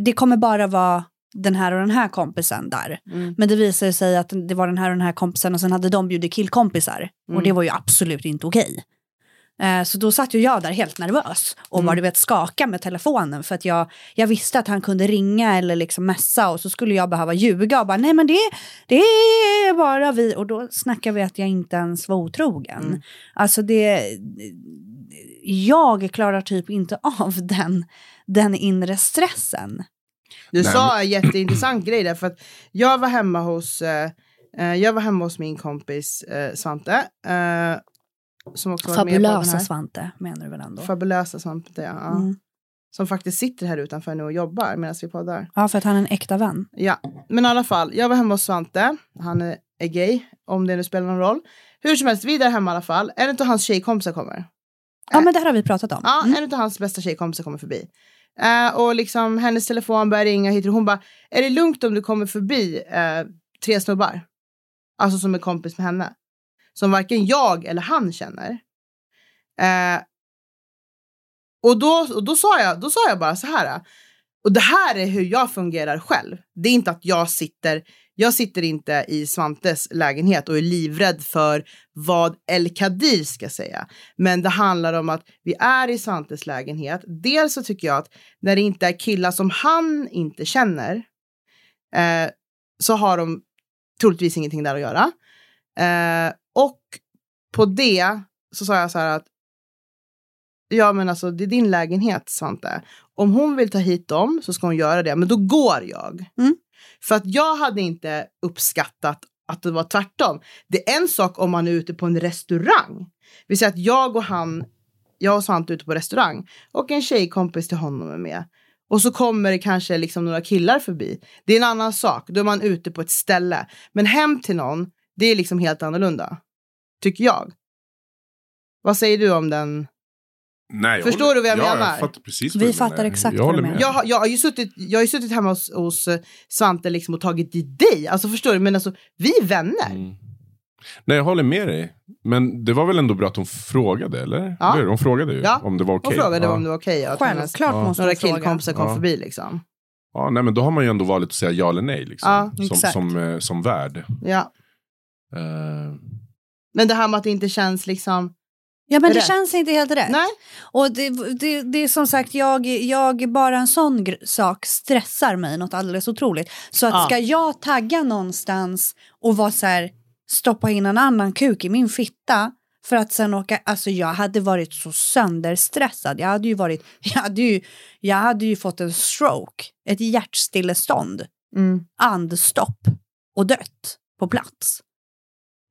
det kommer bara vara den här och den här kompisen där. Mm. Men det visade sig att det var den här och den här kompisen och sen hade de bjudit killkompisar. Och Mm. det var ju absolut inte okej. Eh, Så då satt ju jag där helt nervös och Mm. bara du vet skaka med telefonen för att jag, jag visste att han kunde ringa eller liksom messa och så skulle jag behöva ljuga och bara nej men det, det är bara vi och då snackar vi att jag inte ens var otrogen. Mm. Alltså det, jag klarar typ inte av den, den inre stressen. Du Nej, sa en jätteintressant grej där, för att jag var hemma hos, eh, eh, jag var hemma hos min kompis eh, Svante. Eh, som också Fabulösa. Svante menar du väl ändå? Fabulösa Svante, ja. Mm. Som faktiskt sitter här utanför nu och jobbar medan vi poddar. Ja, för att han är en äkta vän. Ja, men i alla fall, jag var hemma hos Svante. Han är, är gay, om det nu spelar någon roll. Hur som helst, vi är där hemma i alla fall. En av hans tjejkompisar kommer. Ja, men det här har vi pratat om. Ja, Mm. en av hans bästa tjejkompisar kommer förbi. Eh, och liksom hennes telefon börjar ringa hit och hon bara, är det lugnt om du kommer förbi eh, tre snubbar? Alltså som är kompis med henne. Som varken jag eller han känner. Eh, och då, och då, sa jag, då sa jag bara så här. Och det här är hur jag fungerar själv. Det är inte att jag sitter, jag sitter inte i Svantes lägenhet och är livrädd för vad El Kadir ska säga. Men det handlar om att vi är i Svantes lägenhet. Dels så tycker jag att när det inte är killar som han inte känner eh, så har de troligtvis ingenting där att göra. Eh, på det så sa jag så här att ja men alltså det är din lägenhet Svante. Om hon vill ta hit dem så ska hon göra det, men då går jag. Mm. För att jag hade inte uppskattat att det var tvärtom. Det är en sak om man är ute på en restaurang. Vi säger att jag och han, jag och Svante är ute på restaurang och en tjejkompis till honom är med. Och så kommer det kanske liksom några killar förbi. Det är en annan sak. Då är man ute på ett ställe. Men hem till någon, det är liksom helt annorlunda. Tycker jag. Vad säger du om den? Nej, Förstår håller- du vad jag ja, menar? Jag fattar precis Vi vad du fattar menar. exakt jag vad du menar. Jag, har- jag, har ju suttit, jag har ju suttit hemma hos, hos eh, Svante liksom och tagit dit dig. Alltså förstår du? Men alltså, vi är vänner. Mm. Nej, jag håller med dig. Men det var väl ändå bra att hon frågade, eller? Ja. Hon frågade ju Ja. om det var okej. Och frågade ja. om det var okej. att hennes- Självklart Ja. måste Några hon fråga. killkompisar kom Ja. förbi liksom. Ja, nej, men då har man ju ändå valet att säga ja eller nej. Liksom, Ja, som, exakt. som, eh, som värd. Ja. Eh, Men det här med att det inte känns liksom... Ja, men det Rätt. känns inte helt rätt. Nej. Och det, det, det är som sagt, jag, jag, bara en sån sak stressar mig något alldeles otroligt. Så att Ja. ska jag tagga någonstans och vara så här, stoppa in en annan kuk i min fitta för att sen åka, alltså jag hade varit så sönderstressad. Jag hade ju varit, jag hade ju, jag hade ju fått en stroke, ett hjärtstillestånd, Mm. andstopp och dött på plats.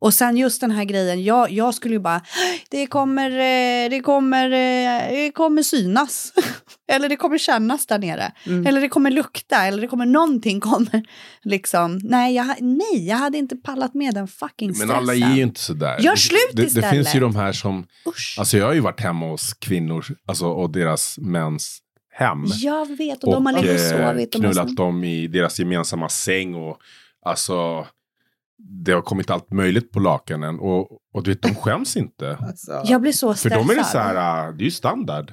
Och sen just den här grejen, jag, jag skulle ju bara, det kommer, eh, det kommer, eh, det kommer synas. eller det kommer kännas där nere. Mm. Eller det kommer lukta, eller det kommer någonting kommer. Liksom. Nej, jag, nej, jag hade inte pallat med den fucking stressen. men alla är ju inte sådär. Gör slut det, det istället. finns ju de här som... Usch. Alltså jag har ju varit hemma hos kvinnor alltså, och deras mäns hem. jag vet, och, de har legat och eh, sovit. Har knullat dem i deras gemensamma säng. Och, alltså, det har kommit allt möjligt på lakanen. Och, och du vet, de skäms inte. Alltså, jag blir så För stressad. dem är det så här, ah, det är ju standard.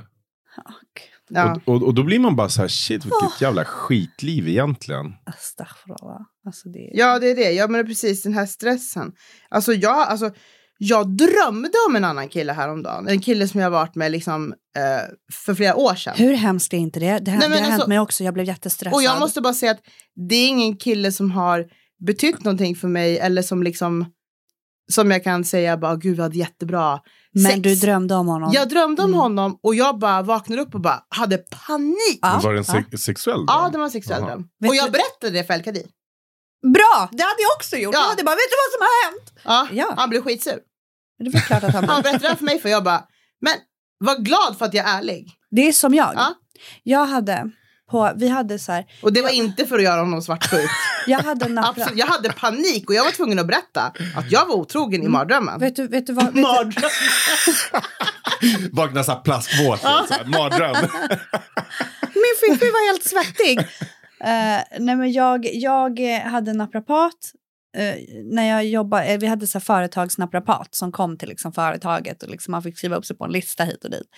Fuck. ja. Och, och, och då blir man bara så här, shit vilket jävla skitliv egentligen. Alltså det... ja, det är det. Ja, men det är precis den här stressen. Alltså jag, alltså, jag drömde om en annan kille häromdagen. En kille som jag varit med liksom, eh, för flera år sedan. Hur hemskt är inte det? Det, Nej, det har hänt alltså- mig också, jag blev jättestressad. Och jag måste bara säga att det är ingen kille som har betytt någonting för mig eller som liksom som jag kan säga bara gud vi hade jättebra Men sex. du drömde om honom? Jag drömde om Mm. honom och jag bara vaknade upp och bara hade panik. Ja, var det en ja. se- sexuell Ja, dröm? det var en sexuell Jaha. dröm. Vet Och jag du- berättade det för El Kadir. Bra! Det hade jag också gjort. Ja. Jag hade bara, vet du vad som har hänt? Ja, Ja. Han blev skitsur. Det väl klart att han Han berättade det för mig för jag bara, men var glad för att jag är ärlig. Det är som jag. Ja. Jag hade, på, vi hade så här, Och det var inte för att göra honom svartsjuk. jag hade nappra. Absolut. Jag hade panik och jag var tvungen att berätta att jag var otrogen i mardrömmen. Mm. Vet du, vet du vad? Vet du, Mardröm. Vakna så här, mardröm. min fiffi var helt svettig. Eh, nej men jag, jag hade en naprapat. eh, när jag jobbade, eh, vi hade så företagsnaprapat som kom till liksom företaget och liksom man fick skriva upp sig på en lista hit och dit.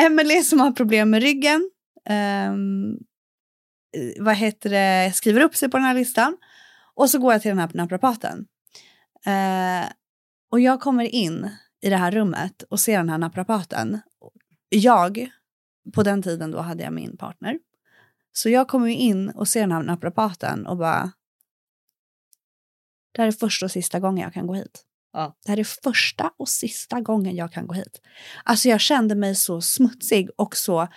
Emelie som har problem med ryggen. Eh, vad heter det, skriver upp sig på den här listan. Och så går jag till den här naprapaten. Eh, och jag kommer in i det här rummet och ser den här naprapaten. Jag, på den tiden då hade jag min partner. Så jag kommer in och ser den här naprapaten och bara... Det här är första och sista gången jag kan gå hit. Ja. Det här är första och sista gången jag kan gå hit. Alltså jag kände mig så smutsig och så...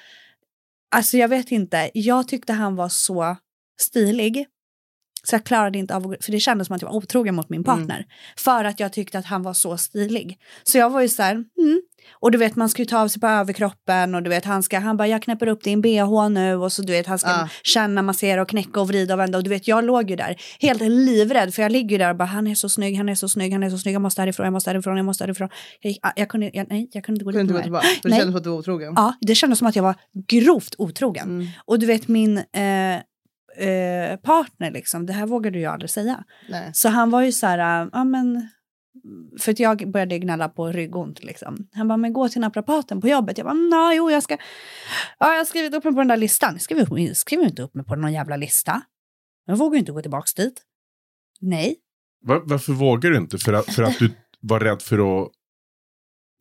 Alltså jag vet inte, jag tyckte han var så stilig. Så jag klarade inte av för det kändes som att jag var otrogen mot min partner. För att jag tyckte att han var så stilig. Så jag var ju så här, mm. Och du vet man ska ju ta av sig på överkroppen och du vet han ska, han bara jag knäpper upp din bh nu och så du vet han ska Ja. känna, massera och knäcka och vrida och vända och du vet jag låg ju där helt livrädd för jag ligger ju där och bara han är så snygg, han är så snygg, han är så snygg, jag måste härifrån, jag måste härifrån, jag måste härifrån. Jag, gick, jag, kunde, jag, nej, jag kunde inte gå Kunde dit mer. tillbaka. För det Nej. kändes som att du var otrogen. Ja, det kändes som att jag var grovt otrogen. Mm. Och du vet min eh, eh, partner liksom, det här vågade du ju aldrig säga. Nej. Så han var ju så här, äh, ja men, för att jag började gnälla på ryggont liksom. Han bara, men gå till naprapaten på jobbet. Jag bara, nej, jo jag ska, ja jag har skrivit upp mig på den där listan. Skriv, upp, skriv inte upp mig på någon jävla lista. Jag vågar ju inte gå tillbaks dit. Nej. Va- varför vågar du inte? För att, för att du var rädd för att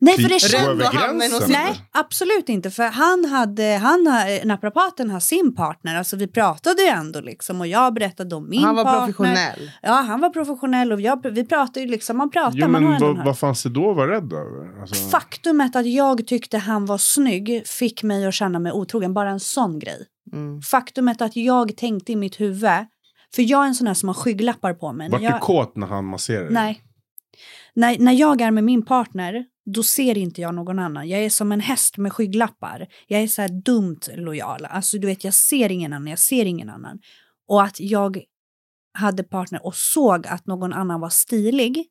Nej, för det någon gränsen? sits. Nej, absolut inte. För han hade, han, har- naprapaten har sin partner. Alltså vi pratade ju ändå liksom. Och jag berättade om min Han var partner. professionell. Ja, han var professionell och jag, vi pratade ju liksom. Man pratar, Jo, men vad, vad fanns det då att vara rädd över? Alltså, Faktumet att jag tyckte han var snygg fick mig att känna mig otrogen. Bara en sån grej. Mm. Faktumet att jag tänkte i mitt huvud. För jag är en sån här som har skygglappar på mig. Vart När du jag, kåt när han masserade nej. När, när jag är med min partner, då ser inte jag någon annan. Jag är som en häst med skygglappar. Jag är så här dumt lojal. Alltså du vet, jag ser ingen annan, jag ser ingen annan. Och att jag hade partner och såg att någon annan var stilig.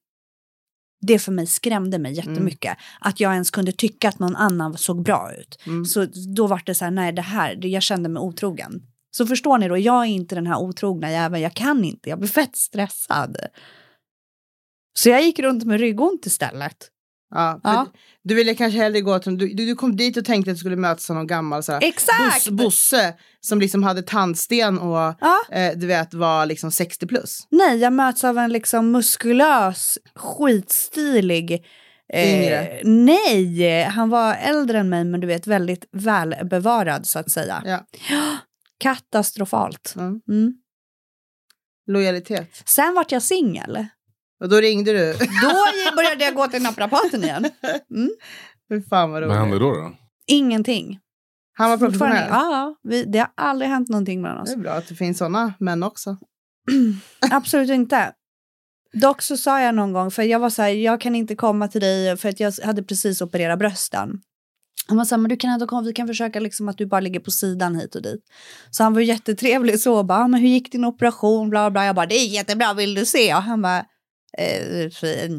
Det för mig skrämde mig jättemycket. Att jag ens kunde tycka att någon annan såg bra ut. Mm. Så då var det så här, nej det här, jag kände mig otrogen. Så förstår ni då, jag är inte den här otrogna jäveln, jag kan inte, jag blir fett stressad. Så jag gick runt med ryggont istället. Ja, Ja. Du ville kanske hellre gå till, du, du kom dit och tänkte att du skulle mötas av någon gammal så Exakt! bos, bosse som liksom hade tandsten och Ja. eh, du vet var liksom 60 plus. Nej, jag möts av en liksom muskulös, skitstilig... eh, Yngre. nej, han var äldre än mig men du vet väldigt välbevarad så att säga. Ja. Katastrofalt. Mm. Mm. Lojalitet. Sen vart jag singel. Och då ringde du. Då började jag gå till naprapaten igen. Fy fan vad Vad hände roligt. då? då? Ingenting. Han var professionell. Ja, vi, det har aldrig hänt någonting mellan oss. Det är bra att det finns sådana män också. Absolut inte. Dock så sa jag någon gång, för jag var så här, jag kan inte komma till dig för att jag hade precis opererat brösten. Han var så här, men du kan ändå komma, vi kan försöka liksom att du bara ligger på sidan hit och dit. Så han var jättetrevlig så, och bara, "Ah, men hur gick din operation, bla bla. Jag bara, det är jättebra, vill du se? Och han bara,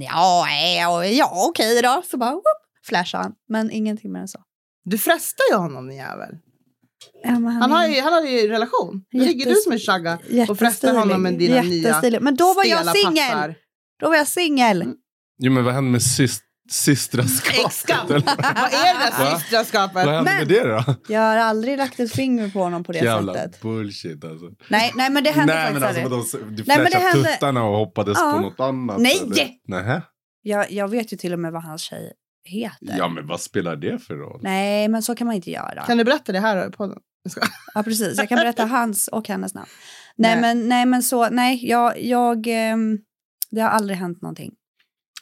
ja, ja, ja okej då. Så bara, whoop, flashade han. Men ingenting mer än så. Du frestar ju honom din jävel. Ja, men Han, har ju, han har ju relation. Nu ligger du som en shagga och frestar honom med dina nya. Men då var jag singel. Då var jag singel. Mm. Jo, men vad hände med syst- systraskapet? Exakt. Vad är det där systraskapet? Vad hände Men- med det då? Jag har aldrig lagt ett finger på honom på det Jävla sättet. bullshit alltså. Nej, nej, men det hände Nej men faktiskt alltså aldrig. vadå, du Nej, men det hände- tuttarna och hoppades Ja. på något annat? Nej! Nähä? Jag, jag vet ju till och med vad hans tjej heter. Ja men vad spelar det för roll? Nej, men så kan man inte göra. Kan du berätta det här på podden? Ja, precis. Jag kan berätta hans och hennes namn. Nej, Nej. men, nej, men så, nej, jag, jag, ehm, det har aldrig hänt någonting.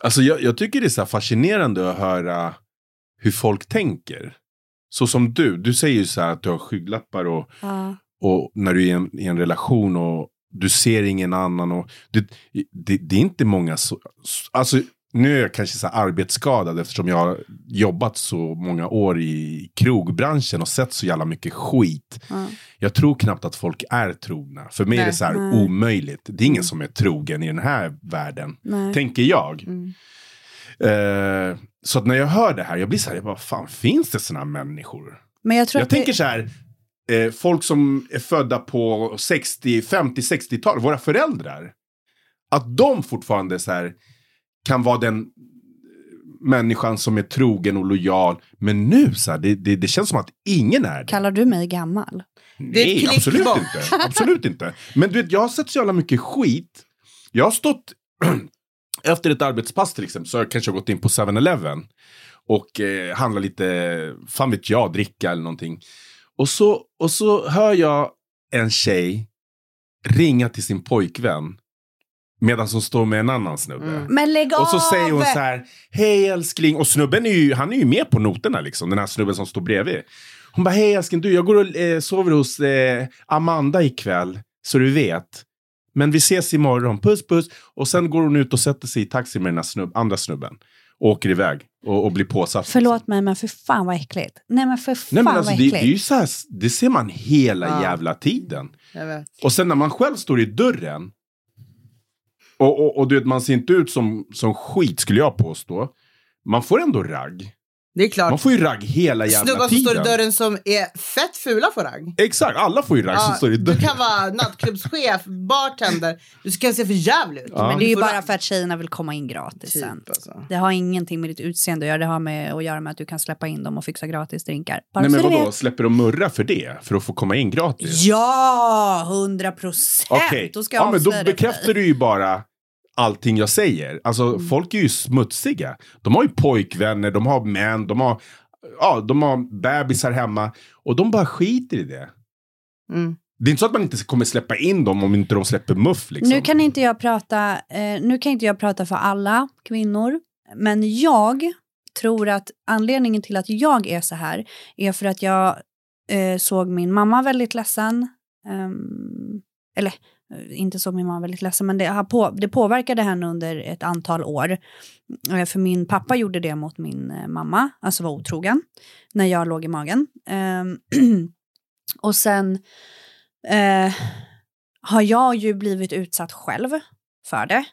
Alltså jag, jag tycker det är så fascinerande att höra hur folk tänker. Så som du, du säger ju så här att du har skygglappar och, Ja. och när du är i en, i en relation och du ser ingen annan. Och det, det, det är inte många så, alltså nu är jag kanske så arbetsskadad eftersom jag har jobbat så många år i krogbranschen och sett så jävla mycket skit. Ja. Jag tror knappt att folk är trogna. För mig är Nej. det så här Nej. omöjligt. Det är ingen som är trogen i den här världen. Nej. Tänker jag. Mm. Eh, så att när jag hör det här, jag blir så här, jag bara, fan finns det såna här människor? Men jag tror Jag att det- tänker så här, eh, folk som är födda på 60, 50, 60-tal, våra föräldrar. Att de fortfarande så här, kan vara den människan som är trogen och lojal. Men nu så här, det, det, det känns som att ingen är det. Kallar du mig gammal? Nej, absolut bort. inte. Absolut inte. Men du vet, jag har sett så jävla mycket skit. Jag har stått efter ett arbetspass till exempel så har jag kanske gått in på 7-Eleven och eh, handlat lite, fan vet jag, dricka eller någonting. Och så, och så hör jag en tjej ringa till sin pojkvän medan hon står med en annan snubbe. Mm. Men lägg av! Och så säger hon så här, hej älskling. Och snubben är ju, han är ju med på noterna liksom, den här snubben som står bredvid. Hon bara, hej älskling, du, jag går och eh, sover hos eh, Amanda ikväll, så du vet. Men vi ses imorgon, puss puss. Och sen går hon ut och sätter sig i taxi med den här snubb, andra snubben. Och åker iväg och, och blir påsatt. Förlåt mig, men för fan vad äckligt. Nej men för fan Nej, men alltså, vad det, äckligt. det är ju så här, det ser man hela Ja. jävla tiden. Och sen när man själv står i dörren. Och, och, och du vet, man ser inte ut som, som skit skulle jag påstå. Man får ändå ragg. Det är klart. Man får ju ragg hela jävla Snubbar som tiden. står i dörren som är fett fula får ragg. Exakt, alla får ju ragg som Ja, står i du dörren. kan vara nattklubbschef, bartender. Du ska se för jävligt ut. Ja. Men det är ju du bara för att tjejerna vill komma in gratis sen. Typ, alltså. Det har ingenting med ditt utseende att göra. Det har med att göra med att du kan släppa in dem och fixa gratis drinkar. Bara Nej men du vadå, släpper de murra för det? För att få komma in gratis? Ja, hundra procent! Okej, Då ska jag ja, men då bekräftar du ju bara allting jag säger. Alltså Mm. folk är ju smutsiga. De har ju pojkvänner, de har män, de har, ja, de har bebisar hemma. Och de bara skiter i det. Mm. Det är inte så att man inte kommer släppa in dem om inte de släpper muff liksom. Nu kan inte jag prata, eh, nu kan inte jag prata för alla kvinnor, men jag tror att anledningen till att jag är så här är för att jag eh, såg min mamma väldigt ledsen. Ehm, eller Eh, inte så min mamma väldigt ledsen, men det, har på, det påverkade henne under ett antal år. Eh, för min pappa gjorde det mot min eh, mamma, alltså var otrogen, när jag låg i magen. Ehm, och sen eh, har jag ju blivit utsatt själv för det.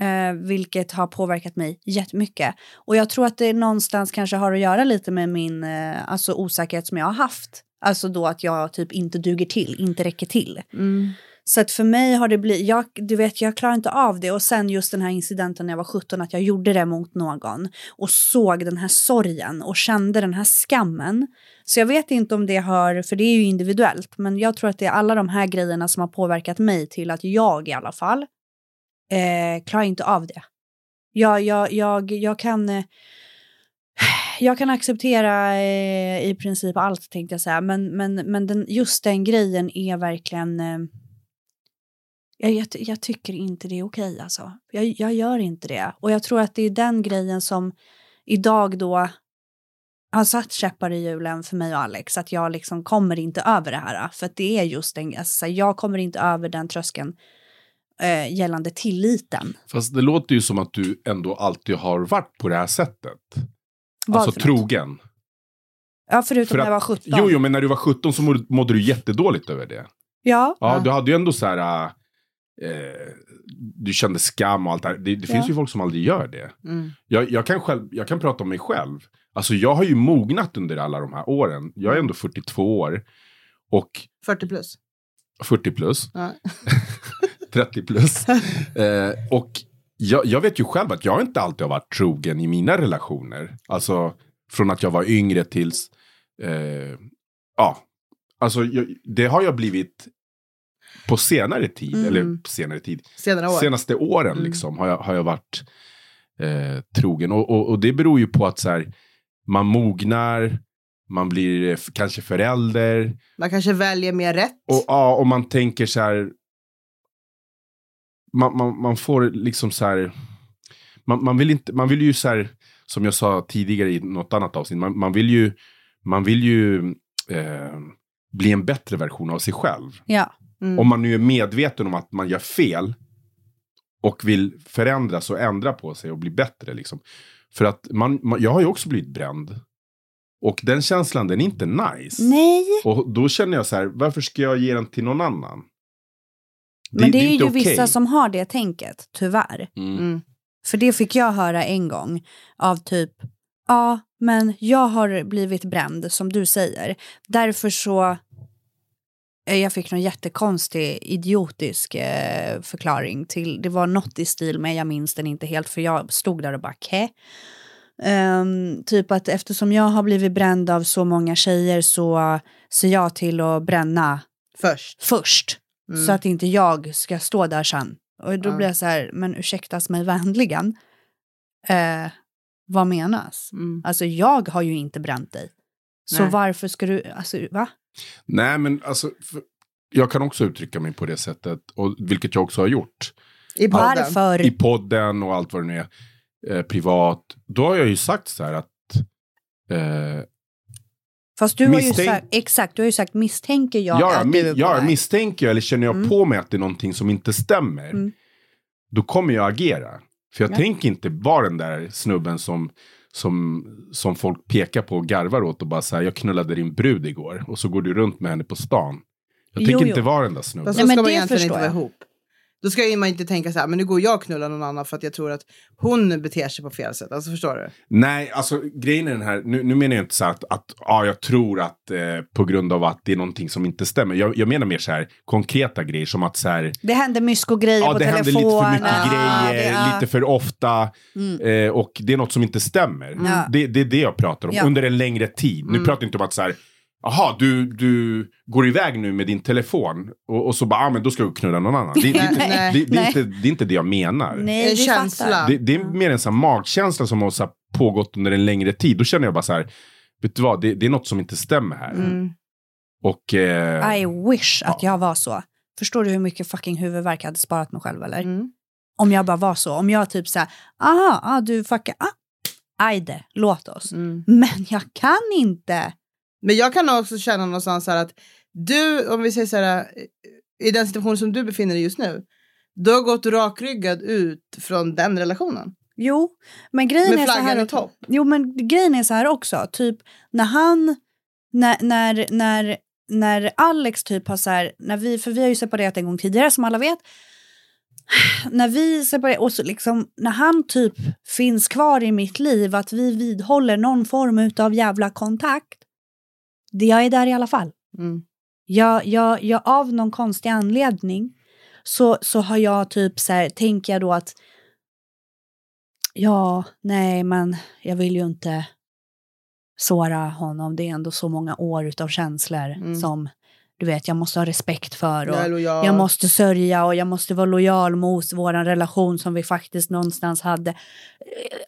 Eh, vilket har påverkat mig jättemycket. Och jag tror att det någonstans kanske har att göra lite med min eh, alltså osäkerhet som jag har haft. Alltså då att jag typ inte duger till, inte räcker till. Mm. Så att för mig har det blivit, jag, du vet jag klarar inte av det. Och sen just den här incidenten när jag var 17, att jag gjorde det mot någon. Och såg den här sorgen och kände den här skammen. Så jag vet inte om det har, för det är ju individuellt. Men jag tror att det är alla de här grejerna som har påverkat mig till att jag i alla fall eh, klarar inte av det. Jag, jag, jag, jag kan... Eh, jag kan acceptera eh, i princip allt tänkte jag säga, men, men, men den, just den grejen är verkligen... Eh, jag, jag, jag tycker inte det är okej alltså. Jag, jag gör inte det. Och jag tror att det är den grejen som idag då har satt käppar i hjulen för mig och Alex. Att jag liksom kommer inte över det här. För att det är just den, alltså, jag kommer inte över den tröskeln eh, gällande tilliten. Fast det låter ju som att du ändå alltid har varit på det här sättet. Vad alltså trogen. Ja, förutom För när jag var att- 17. Jo, jo, men när du var 17 så mådde, mådde du jättedåligt över det. Ja. Ja, Ja. du hade ju ändå så här... Eh, du kände skam och allt det här. Det, det finns Ja. ju folk som aldrig gör det. Mm. Jag, jag, kan själv, jag kan prata om mig själv. Alltså jag har ju mognat under alla de här åren. Jag är ändå 42 år. Och 40 plus. 40 plus. Ja. 30 plus. Eh, och jag, jag vet ju själv att jag inte alltid har varit trogen i mina relationer. Alltså från att jag var yngre tills... Eh, ja, alltså jag, det har jag blivit på senare tid. Mm. Eller senare tid. Senare år. Senaste åren Mm. liksom har jag, har jag varit eh, trogen. Och, och, och det beror ju på att så här, man mognar, man blir eh, kanske förälder. Man kanske väljer mer rätt. Och, ja, och man tänker så här. Man, man, man får liksom så här. Man, man, vill inte, man vill ju så här. Som jag sa tidigare i något annat avsnitt. Man, man vill ju, man vill ju eh, bli en bättre version av sig själv. ja. Mm. Om man nu är medveten om att man gör fel. Och vill förändras och ändra på sig och bli bättre. Liksom. För att man, man, jag har ju också blivit bränd. Och den känslan den är inte nice. Nej, Och då känner jag så här, varför ska jag ge den till någon annan? men det, är inte ju okej. vissa som har det tänket, tyvärr. Mm. Mm. För det fick jag höra en gång av typ, ja, men jag har blivit bränd som du säger. Därför så Jag fick någon jättekonstig, idiotisk eh, förklaring till, det var något i stil med, jag minns den inte helt för jag stod där och bara kä. Ehm, typ att eftersom jag har blivit bränd av så många tjejer så ser jag till att bränna Först. först. Mm. Så att inte jag ska stå där sen. Och då Ja. blir jag så här, men ursäktas mig vänligen. Eh, vad menas? Mm. Alltså jag har ju inte bränt dig. Så Nej. varför ska du, alltså va? Nej, men alltså, jag kan också uttrycka mig på det sättet, och, vilket jag också har gjort. I podden. Varför? I podden och allt vad det nu är. Eh, privat. Då har jag ju sagt så här att eh, Fast du har ju sagt, exakt, du har ju sagt misstänker jag ja, att mi- du ja, misstänker jag eller känner jag Mm. på mig att det är någonting som inte stämmer. Mm. Då kommer jag agera. För jag Ja. tänker inte vara den där snubben som, som, som folk pekar på och garvar åt och bara säger jag knullade din brud igår. Och så går du runt med henne på stan. Jag Jo, tänker jo. inte vara den där snubben. Fast Nej, så men ska man det egentligen förstår inte vara jag. ihop. Då ska ju man inte tänka så här, men nu går jag och knullar någon annan för att jag tror att hon beter sig på fel sätt. Alltså förstår du? Nej, alltså grejen är den här, nu, nu menar jag inte så här att, att ja, jag tror att eh, på grund av att det är någonting som inte stämmer. Jag, jag menar mer så här konkreta grejer som att så här, Det händer mysko-grejer ja på det händer lite telefonen. för mycket Ja, grejer, det- ja. lite för ofta Mm. eh, och det är något som inte stämmer. Ja. Det, det är det jag pratar om, Ja. under en längre tid. Nu Mm. pratar jag inte om att så här, Jaha, du, du går iväg nu med din telefon och, och så bara, ah, men då ska du knulla någon annan. Det, det, det, Nej, det, det, är inte, det är inte det jag menar. Nej, vi känsla. fattar. Det, det är mer en sån magkänsla som har så här pågått under en längre tid. Då känner jag bara så här, vet du vad, det, det är något som inte stämmer här. Mm. Och... Eh, I wish att jag var så. Förstår du hur mycket fucking huvudvärk jag hade sparat mig själv eller? Mm. Om jag bara var så. Om jag typ såhär, aha, ah, du fuckar, ah, ajde, låt oss. Mm. Men jag kan inte. Men jag kan också känna någonstans så här att du, om vi säger så här, i den situation som du befinner dig just nu, du har gått rakryggad ut från den relationen. Jo, men grejen Med är så här. topp. Jo, men grejen är så här också. Typ när han, när, när, när, när Alex typ har så här, när vi, för vi har ju separerat en gång tidigare som alla vet. När vi separerar, och så liksom, när han typ finns kvar i mitt liv, att vi vidhåller någon form av jävla kontakt. Det jag är där i alla fall. Mm. Jag, jag, jag, av någon konstig anledning så, så har jag typ så här, tänker jag då att ja, nej, men jag vill ju inte såra honom. Det är ändå så många år utav känslor Mm. som du vet, jag måste ha respekt för. Och Jag jag måste sörja och jag måste vara lojal mot vår relation som vi faktiskt någonstans hade.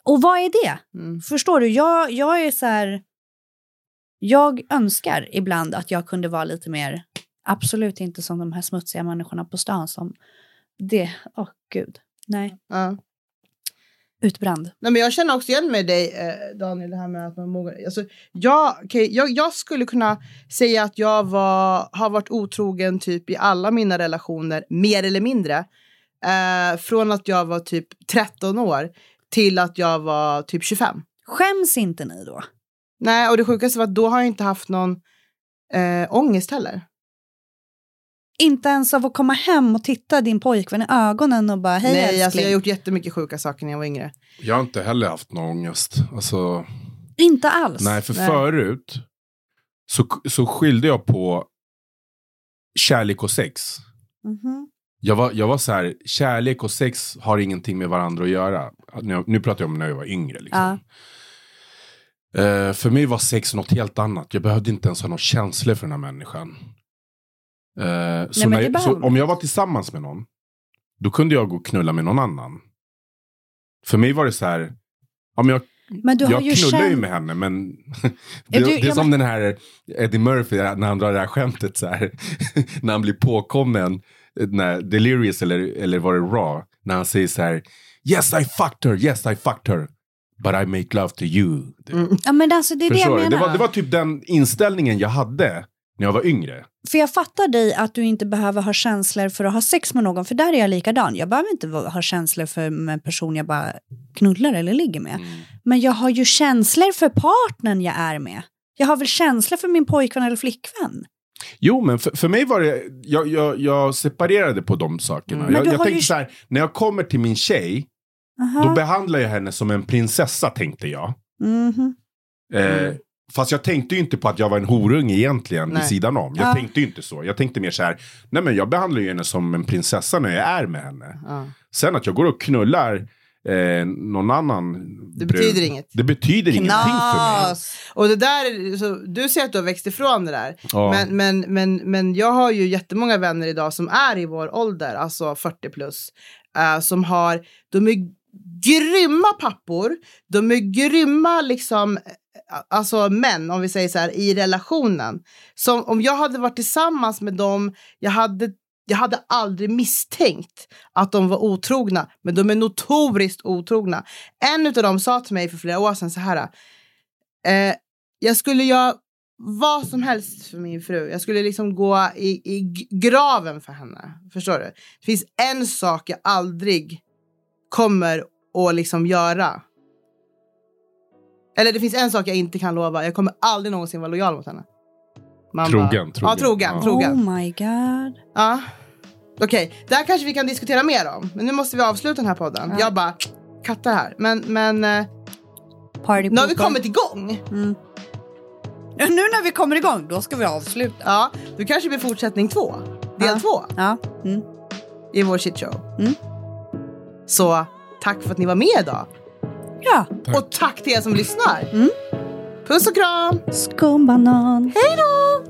Och vad är det? Mm. Förstår du? Jag, jag är så här... Jag önskar ibland att jag kunde vara lite mer... Absolut inte som de här smutsiga människorna på stan som... Det... Åh, gud. Nej. Ja. Utbränd. Nej, men jag känner också igen med dig, eh, Daniel, det här med att man mognar. Alltså, jag, okej, jag, jag skulle kunna säga att jag var, har varit otrogen typ i alla mina relationer, mer eller mindre. Eh, från att jag var typ 13 år till att jag var typ 25. Skäms inte ni då? Nej, och det sjukaste var att då har jag inte haft någon eh, ångest heller. Inte ens av att komma hem och titta din pojkvän i ögonen och bara hej Nej, älskling. alltså, jag har gjort jättemycket sjuka saker när jag var yngre. Jag har inte heller haft någon ångest. Alltså, Inte alls. nej, för Nej. förut så, så skilde jag på kärlek och sex. Mhm. Jag var, jag var så här, kärlek och sex har ingenting med varandra att göra. Nu, nu pratar jag om när jag var yngre. Liksom. Eh, för mig var sex något helt annat. Jag behövde inte ens ha någon känsla för den här människan. Eh, så men när så om jag var tillsammans med någon, då kunde jag gå och knulla med någon annan. För mig var det så här, ja, men jag, Men du har jag ju knullar ju känt... med henne men det, du- det är ja, som den här Eddie Murphy när han drar det här skämtet så här. när han blir påkommen, när Delirious eller, eller var det Raw, när han säger så här Yes I fucked her, yes I fucked her. But I make love to you. Mm. Ja, men alltså, det är det jag Förstår du? menar. Det var, det var typ den inställningen jag hade när jag var yngre. För jag fattar dig att du inte behöver ha känslor för att ha sex med någon. För där är jag likadan. Jag behöver inte ha känslor för en person jag bara knullar eller ligger med. Men jag har ju känslor för partnern jag är med. Jag har väl känslor för min pojkvän eller flickvän. Jo, men för, för mig var det, jag, jag, jag separerade på de sakerna. Mm. Jag, jag tänkte ju- så här, när jag kommer till min tjej, Aha. då behandlar jag henne som en prinsessa tänkte jag. Mhm. Eh, Mm. Fast jag tänkte ju inte på att jag var en horunge egentligen Nej. vid sidan om. Jag Ja. tänkte ju inte så. Jag tänkte mer så här, nej men jag behandlar ju henne som en prinsessa när jag är med henne. Ja. Sen att jag går och knullar eh, någon annan Det brud, betyder inget. Det betyder ingenting för mig. Knas. Och det där, så, du säger att du har växt ifrån det där. Ja. Men, men, men, men jag har ju jättemånga vänner idag som är i vår ålder, alltså 40 plus, eh, som har, de är grymma pappor, de är grymma liksom, alltså män, om vi säger så här, i relationen. Som om jag hade varit tillsammans med dem, jag hade jag hade aldrig misstänkt att de var otrogna, men de är notoriskt otrogna. En av dem sa till mig för flera år sedan så här. Eh, jag skulle göra vad som helst för min fru. Jag skulle liksom gå i, i graven för henne. Förstår du? Det finns en sak jag aldrig kommer att liksom göra. Eller det finns en sak jag inte kan lova. Jag kommer aldrig någonsin vara lojal mot henne. Man Trogen, Ja, trogen. trogen. Ja. trogen. Oh my god. Ja. Okej, det här kanske vi kan diskutera mer om. Men nu måste vi avsluta den här podden. Ja. Jag bara kattar här. Men, men eh, Party nu har vi kommit igång. Mm. Ja, Nu när vi kommer igång, då ska vi avsluta. Ja, då kanske det blir fortsättning två. Del Ja. två Ja. Mm. i vår shitshow. Mm. Så tack för att ni var med idag. Ja. Tack. Och tack till er som lyssnar. Mm. Puss och kram! Skumbanan. Hej då!